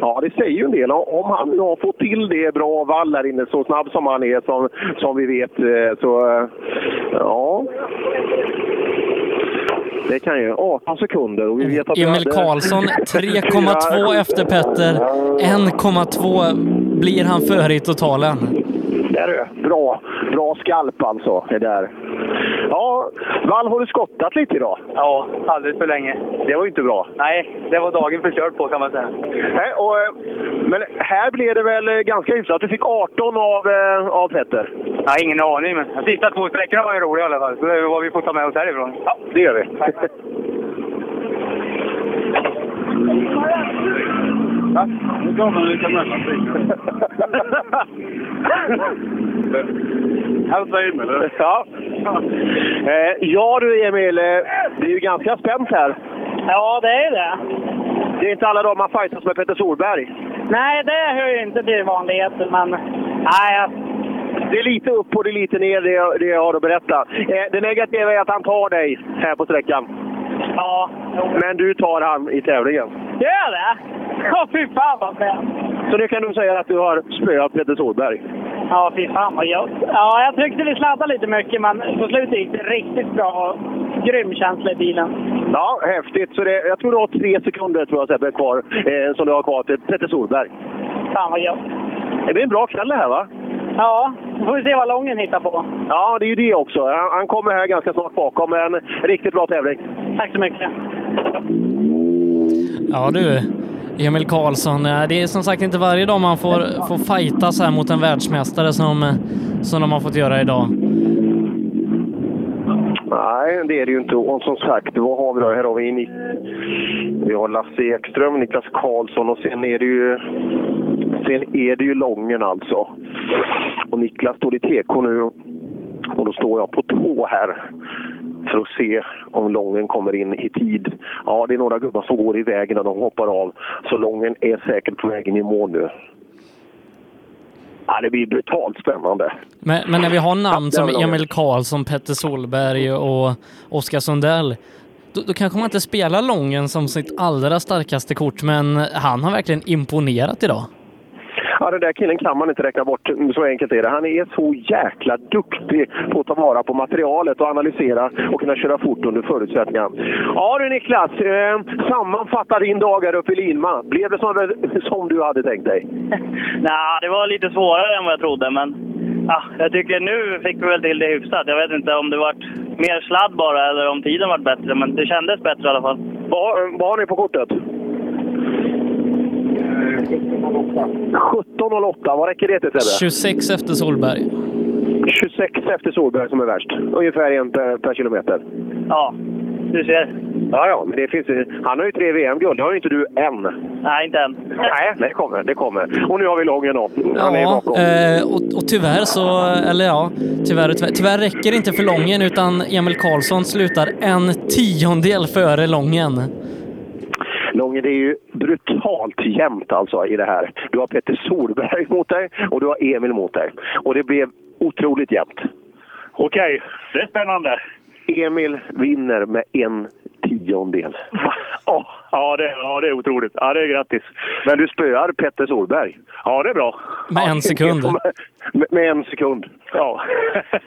Ja, det säger ju en del. Om han har fått till det bra Wall här inne, så snabb som han är, som, som vi vet, eh, så... eh, Ja... Det kan ju... 18 sekunder och vi vet att Emil Karlsson 3,2 efter Petter. 1,2 blir han före i totalen. Där du. Bra. Bra skalp alltså. Det där. Ja, Wall, har du skottat lite idag? Ja, alldeles för länge. Det var ju inte bra. Nej, det var dagen förstörd på kan man säga. Nej, och, eh, men här blev det väl eh, ganska hyfsat. Du fick 18 av, eh, av Petter. Jag har ingen aning, men de sista två sträckorna var ju roliga i alla fall. Så det är vad vi får ta med oss härifrån. Ja, det gör vi. Nu kommer vi lite mellanting. Hälsa eller? Ja. Eh, ja du Emil, eh, det är ju ganska spänt här. Ja, det är det. Det är inte alla dagar man fightas med Petter Solberg. Nej, det hör ju inte till vanligheten, men... Nej, jag- Det är lite upp och det är lite ner, det jag, det jag har att berätta. Eh, det negativa är att han tar dig här på sträckan. Ja. Men du tar han i tävlingen. Gör det? Ja, fy fan vad fränt. Så nu kan du säga att du har spöat Petter Solberg. Ja, fy fan vad gött. Ja, jag tyckte vi sladdade lite mycket, men på slutet gick det riktigt bra. Grym känsla i bilen. Ja, häftigt. Så det, jag tror du har tre sekunder tror jag, Sebbe, kvar, eh, som du har kvar till Petter Solberg. Fan vad gött. Det blir en bra kväll det här va? Ja, då får vi se vad Lången hittar på. Ja, det är ju det också. Han, han kommer här ganska snart bakom. En riktigt bra tävling. Tack så mycket. Ja du, Emil Karlsson. Eh, det är som sagt inte varje dag man får, får fightas här mot en världsmästare som, eh, som de har fått göra idag. Nej, det är det ju inte. Och som sagt, vad har vi då? Här har vi, Nick, vi har Lasse Ekström, Niklas Karlsson och sen är det ju sen är det ju Lången alltså. Och Niklas står i TK nu och då står jag på tå här för att se om Lången kommer in i tid. Ja, det är några gubbar som går i vägen när de hoppar av. Så Lången är säkert på vägen i mål nu. Ja, det blir brutalt spännande. Men, men när vi har namn som Emil Karlsson, Petter Solberg och Oskar Sundell, då, då kanske man inte spelar Lången som sitt allra starkaste kort, men han har verkligen imponerat idag. Ja, den där killen kan man inte räkna bort. Så enkelt är det. Han är så jäkla duktig på att ta vara på materialet och analysera och kunna köra fort under förutsättningar. Ja du Niklas, eh, sammanfatta din dag här uppe i Lima. Blev det som, som du hade tänkt dig? Nej, det var lite svårare än vad jag trodde, men ja, jag tycker nu fick vi väl till det hyfsat. Jag vet inte om det vart mer sladd bara eller om tiden vart bättre, men det kändes bättre i alla fall. Vad, vad har ni på kortet? 17.08, vad räcker det till Sebbe? 26 efter Solberg. 26 efter Solberg som är värst. Ungefär en per, per kilometer. Ja, du ser. Ja, ja, men det finns ju- Han har ju tre VM-guld. Det har ju inte du än. Nej, inte än. Nej, det kommer. Det kommer. Och nu har vi Lången då. Han är Ja, bakom. eh, och, och tyvärr så, eller ja, tyvärr, tyvärr, tyvärr räcker det inte för Lången utan Emil Karlsson slutar en tiondel före Lången. Långe, det är ju brutalt jämnt alltså i det här. Du har Petter Solberg mot dig och du har Emil mot dig. Och det blev otroligt jämnt. Okej, det är spännande. Emil vinner med en tiondel. Åh, ja, det, ja, det är otroligt. Ja, det är grattis. Men du spöar Petter Solberg. Ja, det är bra. Med en sekund. Med, med en sekund. Ja.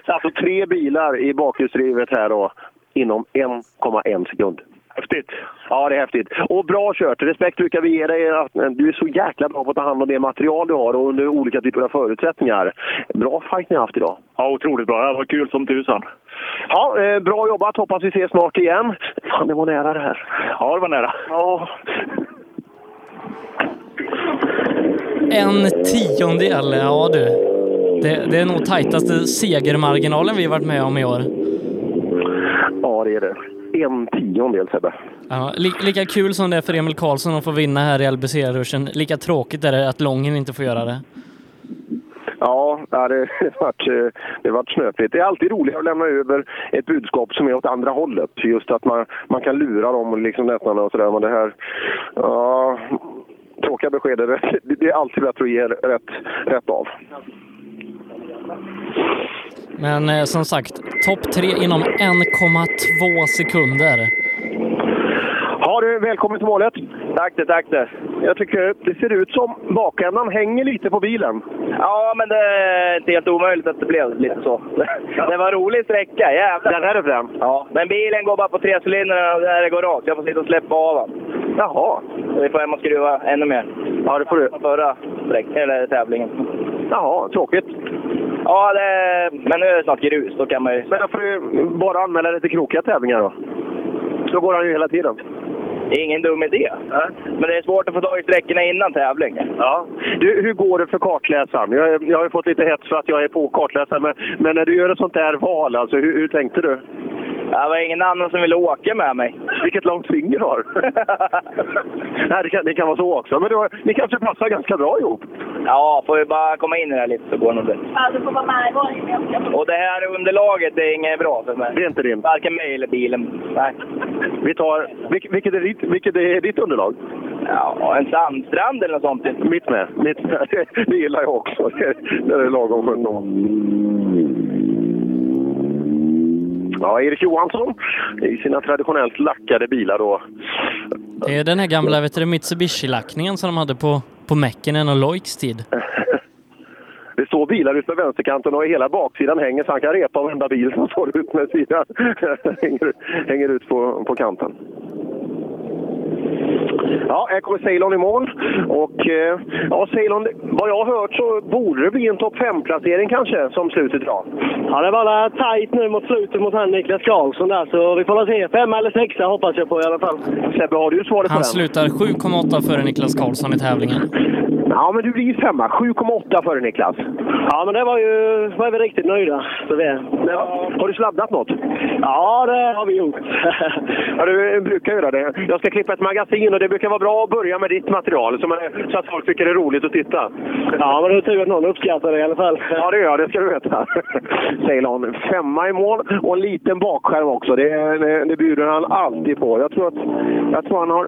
alltså tre bilar i bakhjulsdrivet här då inom 1,1 sekund. Häftigt. Ja, det är häftigt. Och bra kört. Respekt brukar vi ge dig. att Du är så jäkla bra på att ta hand om det material du har och under olika typer av förutsättningar. Bra fight ni har haft idag. Ja, otroligt bra. Det var kul som tusan. Ja, eh, bra jobbat. Hoppas vi ses snart igen. Fan, det var nära det här. Ja, det var nära. Ja. En tiondel, ja du. Det, det är nog tajtaste segermarginalen vi varit med om i år. Ja, det är det. En tiondel Sebbe. Ja, li, lika kul som det är för Emil Karlsson att få vinna här i LBC-ruschen, lika tråkigt är det att Lången inte får göra det. Ja, det vart, eh, det vart snöpligt. Det är alltid roligt att lämna över ett budskap som är åt andra hållet. Just att man, man kan lura dem liksom nästan och sådär. Men det här... Ja, tråkiga besked. det- Det är alltid bättre att ge rätt, rätt av. Men eh, som sagt, topp tre inom 1,2 sekunder. Ja du, välkommen till målet. Tack det, tack det. Jag tycker det ser ut som bakändan hänger lite på bilen. Ja, men det är inte helt omöjligt att det blev lite så. Det var en rolig sträcka, jävlar. Den här är fram? Ja, men bilen går bara på tre cylindrar där det går rakt. Jag får sitta och släppa av den. Jaha. Vi får hem och skruva ännu mer. Ja, det får du. Förra sträck- eller tävlingen. Jaha, tråkigt. Ja, det, men nu är det snart grus. Då kan man ju... Men då får du bara anmäla dig till krokiga tävlingar då. Då går han ju hela tiden. Det är ingen dum idé. Men det är svårt att få tag i sträckorna innan tävling. Ja. Du, hur går det för kartläsaren? Jag, jag har ju fått lite hets för att jag är på kartläsaren, men, men när du gör ett sånt där val, alltså, hur, hur tänkte du? Det var ingen annan som ville åka med mig. Vilket långt finger du har. Nej, det, kan, det kan vara så också. Men du, har- ni kanske passar ganska bra ihop? Ja, får vi bara komma in i det här lite så går det nog bra. Ja, du får vara med i Och det här underlaget det är inget bra för mig. Det är inte din? Varken mig eller bilen. Nej. Vi tar, vilket, vilket, är ditt, vilket är ditt underlag? Ja, en sandstrand eller något sånt. Mitt med. Mitt med. Det, gillar jag också. Det, är lagom skönt. Ja, Erik Johansson i sina traditionellt lackade bilar då. Det är den här gamla vet du, Mitsubishi-lackningen som de hade på, på Mäckinen och Loiks tid. Det står bilar ut med vänsterkanten och hela baksidan hänger så han kan repa varenda bil som står ut med sidan. hänger, hänger ut på, på kanten. Ja, här kommer Ceylon i mål. Och eh, ja, Ceylon, vad jag har hört så borde det bli en topp 5-placering kanske som slutet idag. Ja, det var tajt nu mot slutet mot han Niklas Karlsson där, så vi får väl se. Femma eller sexa hoppas jag på i alla fall. Sebbe, har du svaret på Han den? slutar 7,8 före Niklas Karlsson i tävlingen. Ja, men du blir femma. 7,8 före Niklas. Ja, men det var ju... var vi riktigt nöjda. Vi, det var... Har du sladdat något? Ja, det har vi gjort. Ja, du brukar göra det. Jag ska klippa ett magasin och det brukar vara bra att börja med ditt material så, man, så att folk tycker det är roligt att titta. Ja, men det är tur att någon uppskattar det i alla fall. Ja, det gör jag. Det ska du veta. Ceylon. Femma i mål och en liten bakskärm också. Det, det, det bjuder han alltid på. Jag tror att, jag tror han har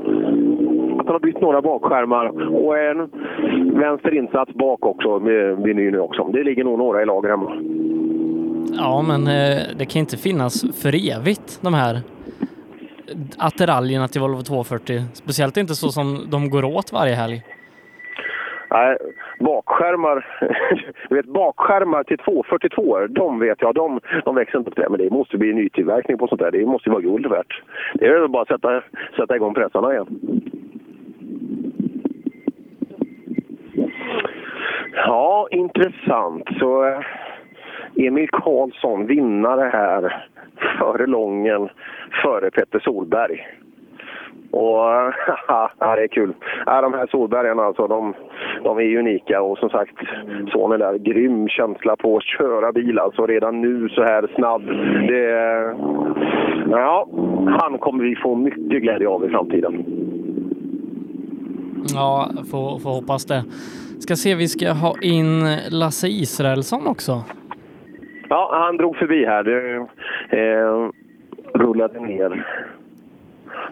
att han har bytt några bakskärmar och en vänster insats bak också blir ny nu också. Det ligger nog några i lager hemma. Ja, men eh, det kan inte finnas för evigt de här attiraljerna till Volvo 240. Speciellt inte så som de går åt varje helg. Nej, bakskärmar, du vet, bakskärmar till 242 de vet jag, de, de växer inte upp det. Men det måste bli nytillverkning på sånt där. Det måste ju vara guld värt. Det är väl bara att sätta, sätta igång pressarna igen. Ja, intressant. Så eh, Emil Karlsson, vinnare här, före Lången, före Petter Solberg. Och ja, det är kul. Ja, de här Solbergarna alltså, de, de är unika och som sagt, sonen där, grym känsla på att köra bil alltså redan nu så här snabb. Det, ja, han kommer vi få mycket glädje av i framtiden. Ja, får, får hoppas det. Ska se, vi ska ha in Lasse Israelsson också. Ja, han drog förbi här. Det eh, rullade ner.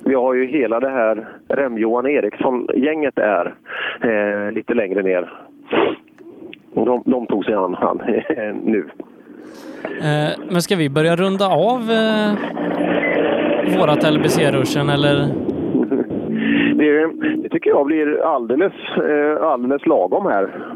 Vi har ju hela det här Rem-Johan Eriksson-gänget är eh, lite längre ner. De, de tog sig an han eh, nu. Eh, men ska vi börja runda av eh, vårat LBC-ruschen eller? Det, det tycker jag blir alldeles, eh, alldeles lagom här.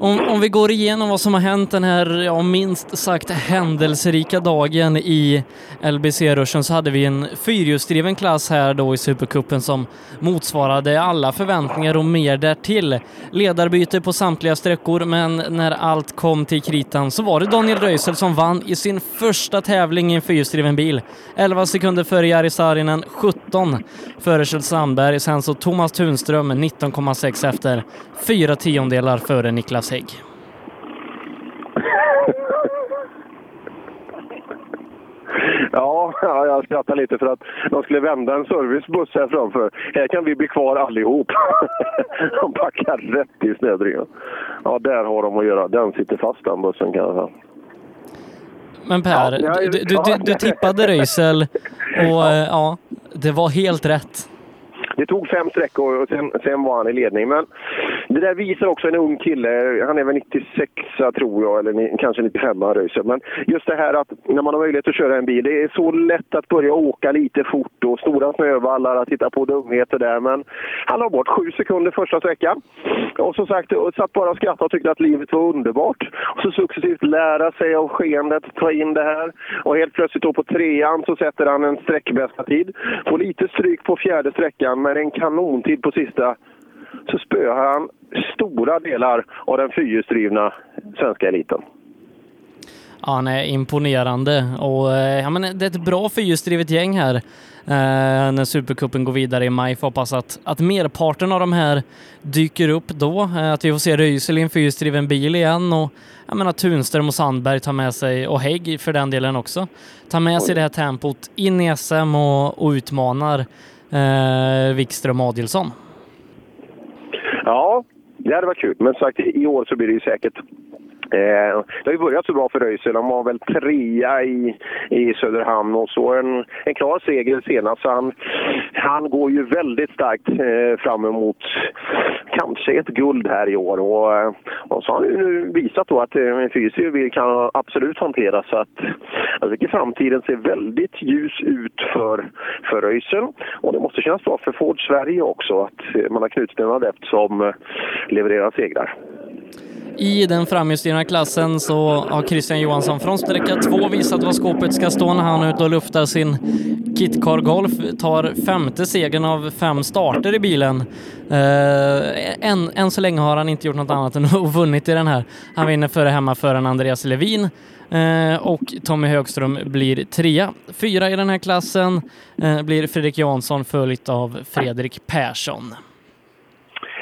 Om, om vi går igenom vad som har hänt den här, ja, minst sagt händelserika dagen i LBC-ruschen så hade vi en fyrhjulsdriven klass här då i Supercupen som motsvarade alla förväntningar och mer därtill. Ledarbyte på samtliga sträckor, men när allt kom till kritan så var det Daniel Röisel som vann i sin första tävling i en fyrhjulsdriven bil. 11 sekunder före Jari Saarinen, 17 före Kjell Sandberg, sen så Thomas Tunström 19,6 efter, fyra tiondelar före Niklas Hägg. Ja, ja, jag skrattar lite för att de skulle vända en servicebuss här framför. Här kan vi bli kvar allihop. de packar rätt i snödrivan. Ja, där har de att göra. Den sitter fast den bussen kan jag säga. Men Per, Ja, du, du, du, du tippade Röisel och eh, ja, det var helt rätt. Det tog fem sträckor och sen, sen var han i ledning. Men det där visar också en ung kille. Han är väl 96 tror jag, eller kanske 95 Röisel. Men just det här att när man har möjlighet att köra en bil. Det är så lätt att börja åka lite fort och stora snövallar, att titta på dumheter där. Men han la bort sju sekunder första sträckan. Och som sagt, satt bara och skrattade och tyckte att livet var underbart. Och så successivt lära sig av skeendet, ta in det här. Och helt plötsligt då på trean så sätter han en sträckbästa tid. Får lite stryk på fjärde sträckan, men en kanontid på sista. Så spöar han stora delar av den fyrhjulsdrivna svenska eliten. Ja, han är imponerande och eh, ja, men det är ett bra fyrhjulsdrivet gäng här eh, när Supercupen går vidare i maj. Får hoppas att, att merparten av de här dyker upp då. Eh, att vi får se Röisel i en fyrhjulsdriven bil igen och jag menar Tunström och Sandberg tar med sig, och Hägg för den delen också, tar med sig det här tempot in i SM och, och utmanar eh, Wikström och Adilsson. Ja, det hade varit kul. Men som sagt, i år så blir det ju säkert Eh, det har ju börjat så bra för Röisel. De var väl trea i, i Söderhamn och så en, en klar seger senast. Han, han går ju väldigt starkt eh, fram emot kanske ett guld här i år. Och, eh, och så har han ju nu visat då att eh, en fysisk bil kan absolut hanteras. Så att jag tycker framtiden ser väldigt ljus ut för, för Röisel. Och det måste kännas bra för Ford Sverige också att eh, man har knutit en adept som levererar segrar. I den framhjulsdrivna klassen så har Christian Johansson från sträcka två visat var skåpet ska stå när han är ute och luftar sin Kitcar Golf. Tar femte segern av fem starter i bilen. Eh, än, än så länge har han inte gjort något annat än att vunnit i den här. Han vinner före hemmaföraren Andreas Levin eh, och Tommy Högström blir trea. Fyra i den här klassen eh, blir Fredrik Jansson följt av Fredrik Persson.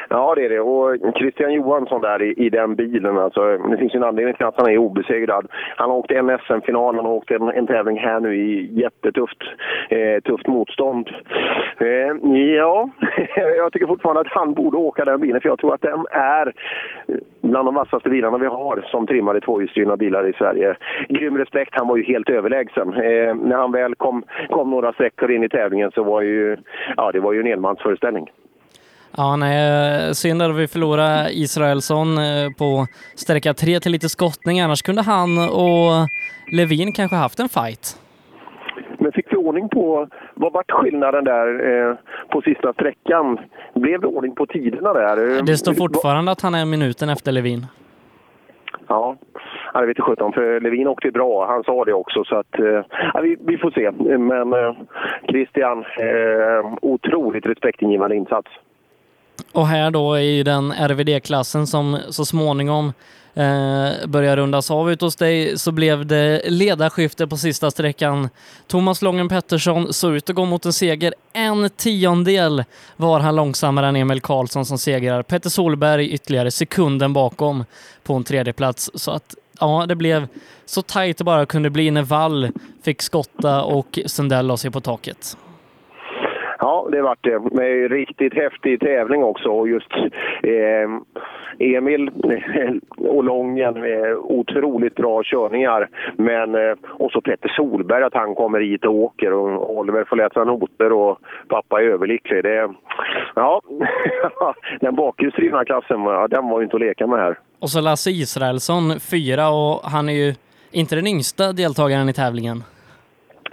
Ja, det är det. Och Christian Johansson där i, i den bilen, alltså, det finns ju en anledning till att han är obesegrad. Han har åkt en SM-final, han har åkt en, en tävling här nu i jättetufft eh, tufft motstånd. Eh, ja, jag tycker fortfarande att han borde åka den bilen, för jag tror att den är bland de vassaste bilarna vi har som trimmade tvåhjulsdrivna bilar i Sverige. Grym respekt, han var ju helt överlägsen. Eh, när han väl kom, kom några sträckor in i tävlingen så var ju, ja, det var ju en enmansföreställning. Ja, nej, synd att vi förlorade Israelsson eh, på sträcka tre till lite skottning. Annars kunde han och Levin kanske haft en fight. Men fick vi ordning på, vad vart skillnaden där eh, på sista sträckan? Blev det ordning på tiderna där? Det står fortfarande att han är minuten efter Levin. Ja, ja det vet jag sjutton, för Levin åkte bra. Han sa det också, så att eh, ja, vi, vi får se. Men eh, Christian, eh, otroligt respektingivande insats. Och här då i den RVD-klassen som så småningom eh, börjar rundas av ut hos dig så blev det ledarskifte på sista sträckan. Thomas Lången Pettersson såg ut att gå mot en seger. En tiondel var han långsammare än Emil Karlsson som segrar. Petter Solberg ytterligare sekunden bakom på en tredje plats. Så att ja, det blev så tajt det bara kunde bli när Wall fick skotta och Sundell la sig på taket. Ja, det vart det. Med riktigt häftig tävling också. Och just ehm, eh, Emil och Lången med otroligt bra körningar. Men, eh, och så Petter Solberg, att han kommer hit och åker. Och Oliver får läsa noter och pappa är överlycklig. Det, ja, den bakhjulsdrivna klassen, ja, den var ju inte att leka med här. Och så Lasse Israelsson, fyra, och han är ju inte den yngsta deltagaren i tävlingen.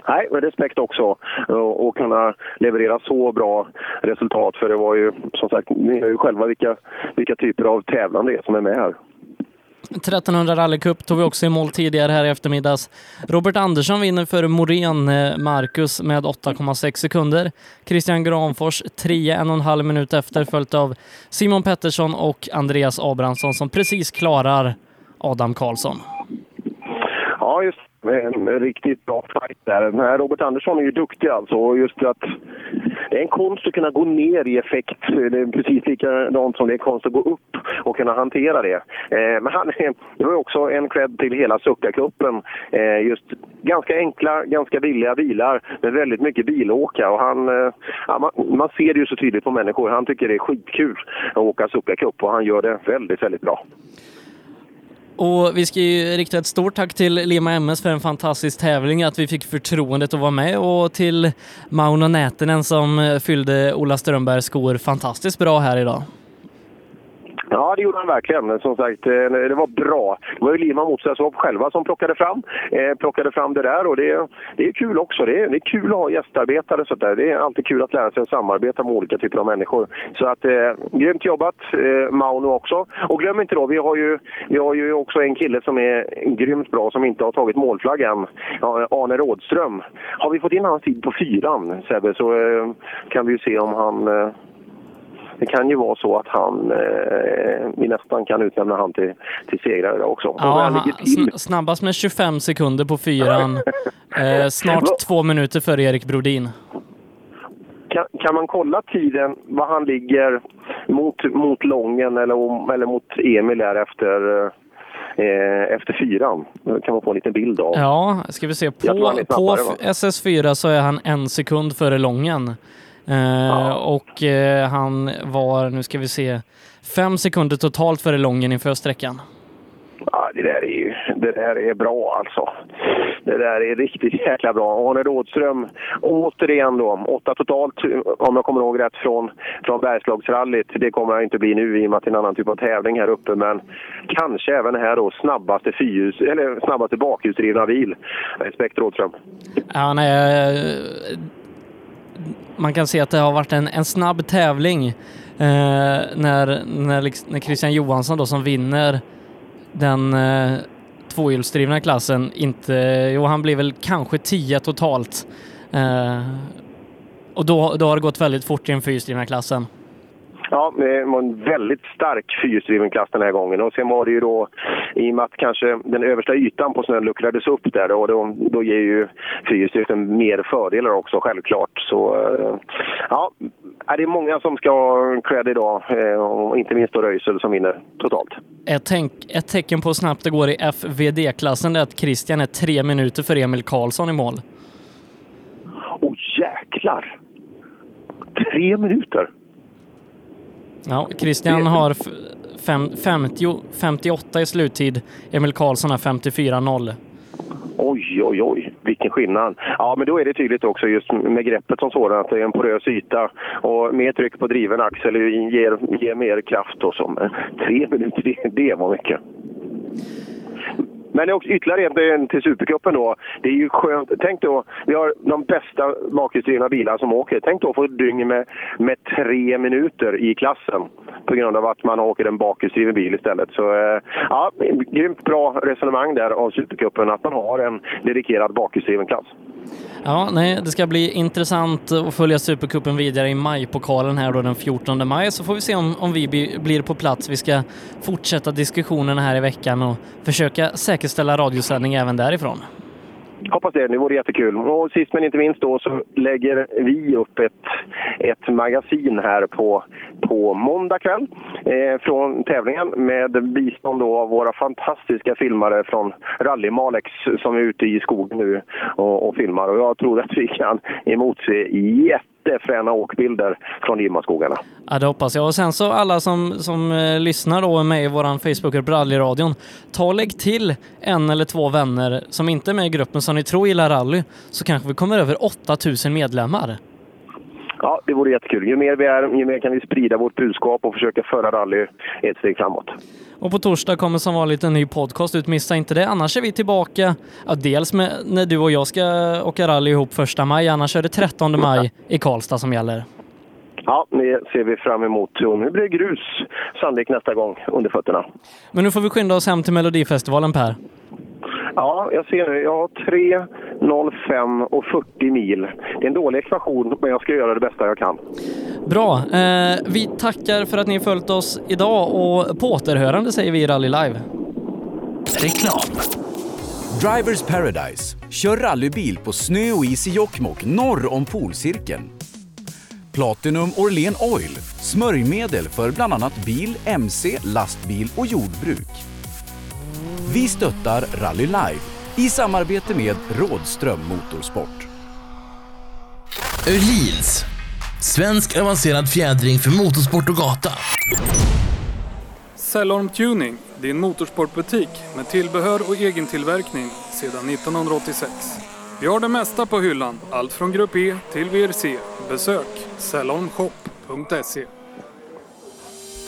Nej, med respekt också. Och, kunna leverera så bra resultat. För det var ju, som sagt, ni hör ju själva vilka, vilka typer av tävlande det är som är med här. 1300 rallycup tog vi också i mål tidigare här i eftermiddags. Robert Andersson vinner för Morén eh, Marcus med 8,6 sekunder. Christian Granfors trea en och en halv minut efter följt av Simon Pettersson och Andreas Abrahamsson som precis klarar Adam Karlsson. Ja, just en riktigt bra fight där. Men Robert Andersson är ju duktig alltså. Och just att det är en konst att kunna gå ner i effekt. Det är precis likadant som det är konst att gå upp och kunna hantera det. Eh, men han, det var också en cred till hela Succa-cupen. Eh, just ganska enkla, ganska billiga bilar med väldigt mycket bilåka. Och han, eh, ja, man, man, ser det ju så tydligt på människor. Han tycker det är skitkul att åka Succa-cup och han gör det väldigt, väldigt bra. Och vi ska ju rikta ett stort tack till Lima MS för en fantastisk tävling, att vi fick förtroendet att vara med och till Mauno Nätinen som fyllde Ola Strömbergs skor fantastiskt bra här idag. Ja, det gjorde han verkligen. Som sagt, eh, det var bra. Det var ju Lima Motorsällskap själva som plockade fram, eh, plockade fram det där och det, det är kul också. Det är, det är kul att ha gästarbetare så där. Det är alltid kul att lära sig att samarbeta med olika typer av människor. Så att, eh, grymt jobbat, eh, Mauno också. Och glöm inte då, vi har, ju, vi har ju också en kille som är grymt bra som inte har tagit målflagg än. Ja, Arne Rådström. Har vi fått in hans tid på fyran, Sebbe, så eh, kan vi ju se om han eh, det kan ju vara så att han, eh, vi nästan kan utnämna han till, till segrare också. Ja, sn snabbast med 25 sekunder på fyran. eh, snart två minuter före Erik Brodin. Kan, kan, man kolla tiden, vad han ligger mot, mot Lången eller, eller mot Emil där efter eh, efter fyran. Det kan man få en liten bild av. Ja, ska vi se. På, på SS4 så är han en sekund före Lången. Eh, ja. Och eh, han var, nu ska vi se, fem sekunder totalt före Lången inför sträckan. Ja, det där är ju, det där är bra alltså. Det där är riktigt jäkla bra. Arne Rådström, återigen då, åtta totalt om jag kommer ihåg rätt från, från Bergslagsrallyt. Det kommer jag inte bli nu i och med att det är en annan typ av tävling här uppe. Men kanske även här då snabbaste, fyrhjus, eller snabbaste bakhjulsdrivna bil. Respekt Rådström. Ja, nej, man kan se att det har varit en, en snabb tävling eh, när, när, liksom, när Christian Johansson då som vinner den eh, tvåhjulsdrivna klassen inte, jo han blir väl kanske tio totalt. Eh, och då, då har det gått väldigt fort i den fyrhjulsdrivna klassen. Ja, det var en väldigt stark fyrhjulsdriven klass den här gången. Och sen var det ju då, i och med att kanske den översta ytan på snön luckrades upp där, och då, då ger ju fyrhjulsdriften mer fördelar också självklart. Så eh, ja, är det många som ska ha cred idag, eh, och inte minst då Röisel som vinner totalt. Ett, tänk, ett tecken på hur snabbt det går i FVD-klassen är att Christian är tre minuter för Emil Karlsson i mål. Åh oh, jäklar! Tre minuter? Ja, Christian har fem, 50, 58 i sluttid. Emil Karlsson har 54-0. Oj, oj, oj, vilken skillnad. Ja, men då är det tydligt också just med greppet som sådant, att det är en porös yta och mer tryck på driven axel ger, ger mer kraft och. Men tre minuter, det, det var mycket. Men det är också ytterligare en till Supercupen då. Det är ju skönt. Tänk då, vi har de bästa bakhjulsdrivna bilar som åker. Tänk då att få ett dygn med, med tre minuter i klassen på grund av att man åker en bakhjulsdriven bil istället. Så eh, ja, grymt bra resonemang där av Supercupen att man har en dedikerad bakhjulsdriven klass. Ja, nej, det ska bli intressant att följa Supercupen vidare i majpokalen här då den 14 maj, så får vi se om, om vi blir på plats. Vi ska fortsätta diskussionerna här i veckan och försöka säkerställa radiosändning även därifrån. Hoppas det, det vore jättekul. Och sist men inte minst då så lägger vi upp ett, ett magasin här på, på måndag kväll eh, från tävlingen med bistånd då av våra fantastiska filmare från Rally Malex som är ute i skogen nu och, och filmar. Och jag tror att vi kan emotse jätte jättefräna åkbilder från Gimmaskogarna. Ja, det hoppas jag. Och sen så alla som, som eh, lyssnar då med i vår Facebookgrupp Rallyradion, ta och lägg till en eller två vänner som inte är med i gruppen som ni tror gillar rally, så kanske vi kommer över 8000 medlemmar. Ja, det vore jättekul. Ju mer vi är, ju mer kan vi sprida vårt budskap och försöka föra rally ett steg framåt. Och på torsdag kommer som vanligt en ny podcast ut, missa inte det. Annars är vi tillbaka, ja, dels med när du och jag ska åka rally ihop första maj, annars är det 13 maj i Karlstad som gäller. Ja, det ser vi fram emot. Och nu blir det grus sannolikt nästa gång under fötterna. Men nu får vi skynda oss hem till Melodifestivalen Per. Ja, jag ser nu. Jag har 3, 0, 5 och 40 mil. Det är en dålig ekvation, men jag ska göra det bästa jag kan. Bra. Eh, vi tackar för att ni följt oss idag och på återhörande säger vi i Rally Live. Reklam. Drivers Paradise. Kör rallybil på snö och is i Jokkmokk norr om polcirkeln. Platinum Orlen Oil. Smörjmedel för bland annat bil, mc, lastbil och jordbruk. Vi stöttar Rally Live i samarbete med Rådström Motorsport. Öhlins. Svensk avancerad fjädring för motorsport och gata. Cellorm Tuning, din motorsportbutik med tillbehör och egentillverkning sedan 1986. Vi har det mesta på hyllan, allt från Grupp E till VRC. Besök cellormshop.se.